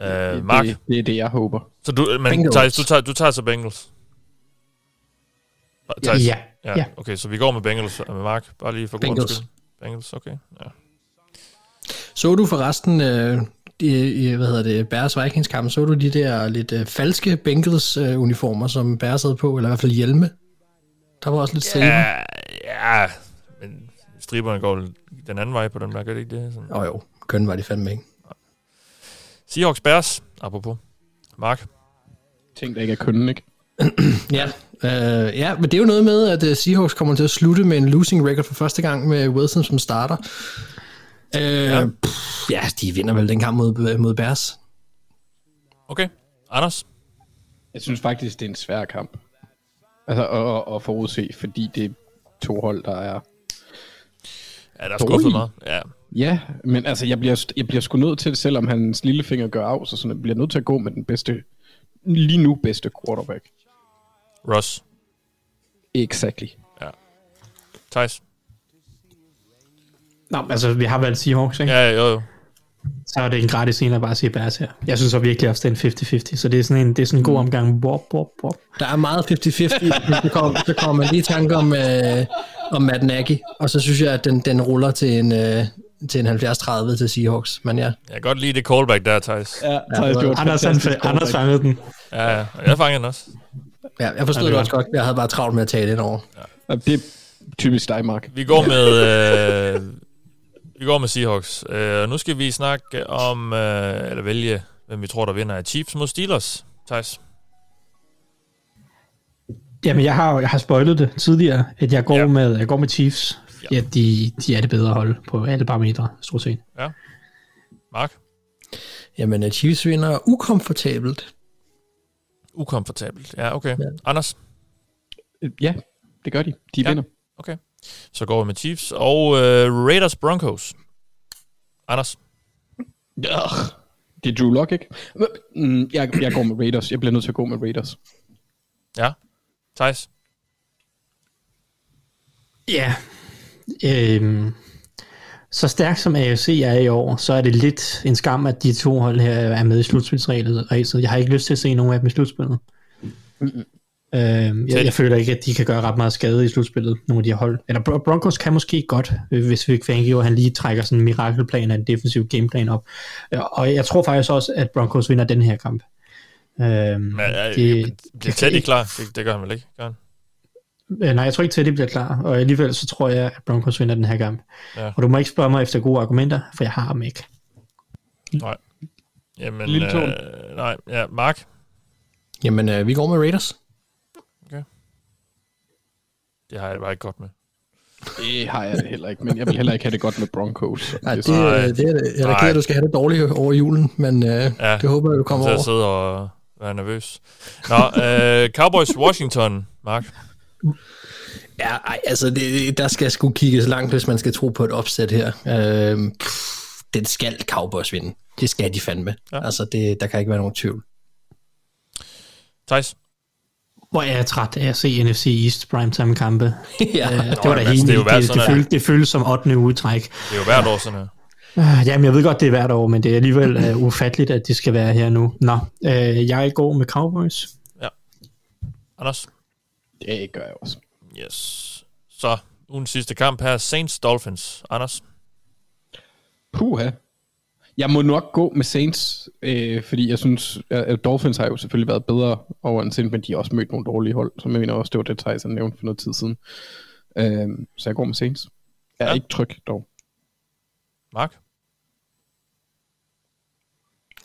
Uh, Mark, Det, det er det, jeg håber. så du, men Bengals. Thijs, du tager, du tager så Bengals? Thijs? Ja. Ja, Ja. okay, så vi går med Bengals med Mark, bare lige for god Bengals. skyld. Bengals, okay. Ja. Så du forresten, øh, i, i, hvad hedder det, Bears Vikings kamp, så du de der lidt øh, falske Bengals øh, uniformer, som Bears havde på, eller i hvert fald hjelme? Der var også lidt striber. Ja, ja, men striberne går den anden vej på den der, gør det ikke det? Sådan. Åh oh, jo, køn var de fandme ikke. Seahawks Bears, apropos. Mark, Ting, der ikke er kønnen, ikke? Ja, øh, ja, men det er jo noget med, at uh, Seahawks kommer til at slutte med en losing record for første gang med Wilson som starter. Øh, ja. Pff, ja, de vinder vel den kamp mod, mod Bears. okay. Anders, Jeg synes faktisk, det er en svær kamp. Altså at, at, at forudse, fordi det er to hold, der er... ja, der er Dårlig. skuffet meget. Ja, Ja, men altså, jeg bliver, jeg bliver sgu nødt til, selvom hans lillefinger gør af, så sådan, jeg bliver nødt til at gå med den bedste, lige nu bedste quarterback. Ross, Exactly. Thijs. Nå, altså, vi har valgt Seahawks, ikke? Ja, jo, jo. Så er det en gratis en at bare sige Bears her. Jeg synes så virkelig også, det er en 50-50, så det er sådan en, det er sådan en god omgang. Bop, bop, bop. Der er meget 50-50. så, kommer, så kommer man lige i tanke om, øh, om Matt Nagy, og så synes jeg, at den, den ruller til en, øh, til en 70-30 til Seahawks. Men ja, Jeg kan godt lide det callback der, Thijs. Ja, Thijs, det et Anders, han, Anders fangede den. Ja, ja. Jeg fangede den også. ja jeg forstod Ja, ja, det det også godt. Jeg havde bare travlt med at tage den over. Ja, Det er typisk dig, Mark. Vi går med... Øh, vi går med Seahawks. Øh, nu skal vi snakke om... Øh, eller vælge, hvem vi tror, der vinder af Chiefs mod Steelers. Thijs. Jamen, jeg har, jeg har spoilet det tidligere, at jeg går, Ja. ja. med, jeg går med Chiefs. Ja. Ja, de, de er det bedre hold på alle parametre, stort set. Mark. Jamen, Chiefs vinder ukomfortabelt. Ukomfortabelt. Ja, okay. Ja. Anders. Ja, det gør de. De Ja. vinder. Okay. Så går vi med Chiefs. Og øh, Raiders Broncos. Anders. Ja. Det er Drew Lock, ikke? Mm, Jeg, jeg går med Raiders. Jeg bliver nødt til at gå med Raiders. Ja. Thijs. Ja. Øhm, så stærkt som AFC er i år, så er det lidt en skam, at de to hold her er med i slutspilsræset. Jeg har ikke lyst til at se nogen af dem i slutspillet. Øhm, jeg, jeg føler ikke, at de kan gøre ret meget skade i slutspillet, nogle af de her hold. Eller Bron- Broncos kan måske godt, øh, hvis Vic Fangio han lige trækker sådan en mirakelplan af en defensiv gameplan op. Øh, Og jeg tror faktisk også, at Broncos vinder den her kamp. Øhm, Men, øh, det- bliver Teddy klar? Det, det gør han vel ikke? Gør han? Øh, Nej, jeg tror ikke, Teddy bliver klar, og alligevel så tror jeg, at Broncos vinder den her kamp. Ja. Og du må ikke spørge mig efter gode argumenter, for jeg har dem ikke. Nej. Jamen, øh, nej. Ja, Mark. Jamen, øh, vi går med Raiders. Det har jeg bare ikke godt med. Det har jeg det heller ikke, men jeg vil heller ikke have det godt med Broncos. Ja, det, øh, Nej. det er det. Jeg er Nej. ked at du skal have det dårligt over julen, men øh, Ja. det håber jeg, du kommer over. sidde og være nervøs. Nå, øh, Cowboys Washington, Mark. Ja, ej, altså, det, der skal sgu kigges langt, hvis man skal tro på et opsæt her. Øh, pff, den skal Cowboys vinde. Det skal de fandme. Ja. Altså, det, der kan ikke være nogen tvivl. Thijs. Hvor er jeg træt af at se NFC East primetime kampe. ja. Øh, det var da men helt det det, det, føles, det føles som 8. ugetræk. Det er jo hvert år sådan her. Øh, Jamen, jeg ved godt, det er hvert år, men det er alligevel uh, ufatteligt, at det skal være her nu. Nå, øh, jeg går med Cowboys. Anders. Det gør jeg også. Yes. Så, ugens sidste kamp her. Saints Dolphins. Anders. Puha. Jeg må nok gå med Saints, øh, fordi jeg synes, at Dolphins har jo selvfølgelig været bedre over en sind, men de har også mødt nogle dårlige hold, som jeg mener også, det var det, Tyson nævnte for noget tid siden. Øh, så jeg går med Saints. Jeg er Ja. ikke tryg dog. Mark.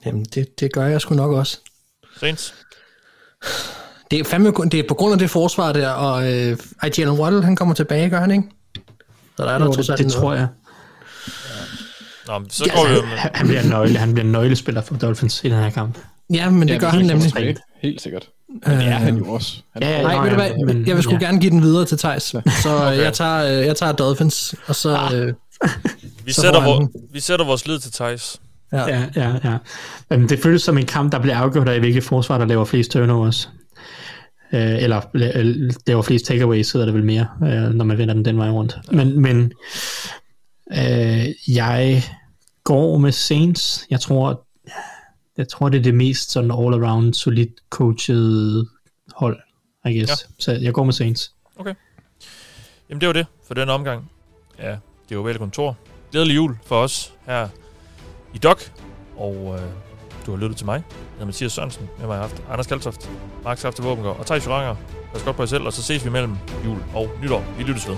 Jamen, det, det gør jeg sgu nok også. Saints. Det er, fandme, det er på grund af det forsvar der, og øh, Jalen Waddle, han kommer tilbage, gør han ikke? Så der er der Jo, trods det, det tror jeg. Nå, men så Ja, går vi altså, med... han, bliver en nøgle, han bliver en nøglespiller for Dolphins i den her kamp. Ja, men det Ja, gør han nemlig. tilbage. Helt sikkert. Men det er han jo også. Han Ja, ja, Nej, Nå, ved du ja, hvad, men- jeg vil sgu ja. gerne give den videre til Thijs. Så okay. jeg, tager, øh, jeg tager Dolphins, og så... Øh, Vi så sætter, får han vor, vi sætter vores lid til Thijs. ja. Ja, ja, ja. Det føles som en kamp, der bliver afgjort af, hvilket forsvar, der laver flest turnovers. Øh, eller la- laver flest takeaways, hedder det vel mere, øh, når man vender den den vej rundt. Men, men øh, jeg går med Saints. Jeg tror, jeg tror, det er det mest sådan all-around solidt coachet hold, I guess. Ja. Så jeg går med Saints. Jamen, det var det for den omgang. Ja, det var vel kontor. Glædelig jul for os her i DOC. Og øh, du har lyttet til mig. Jeg hedder Mathias Sørensen. Med mig har haft Anders Kaltoft, Mark Safte Våbengård og Thijs Joranger. Pas godt på jer selv, og så ses vi mellem jul og nytår. Vi lyttes ved.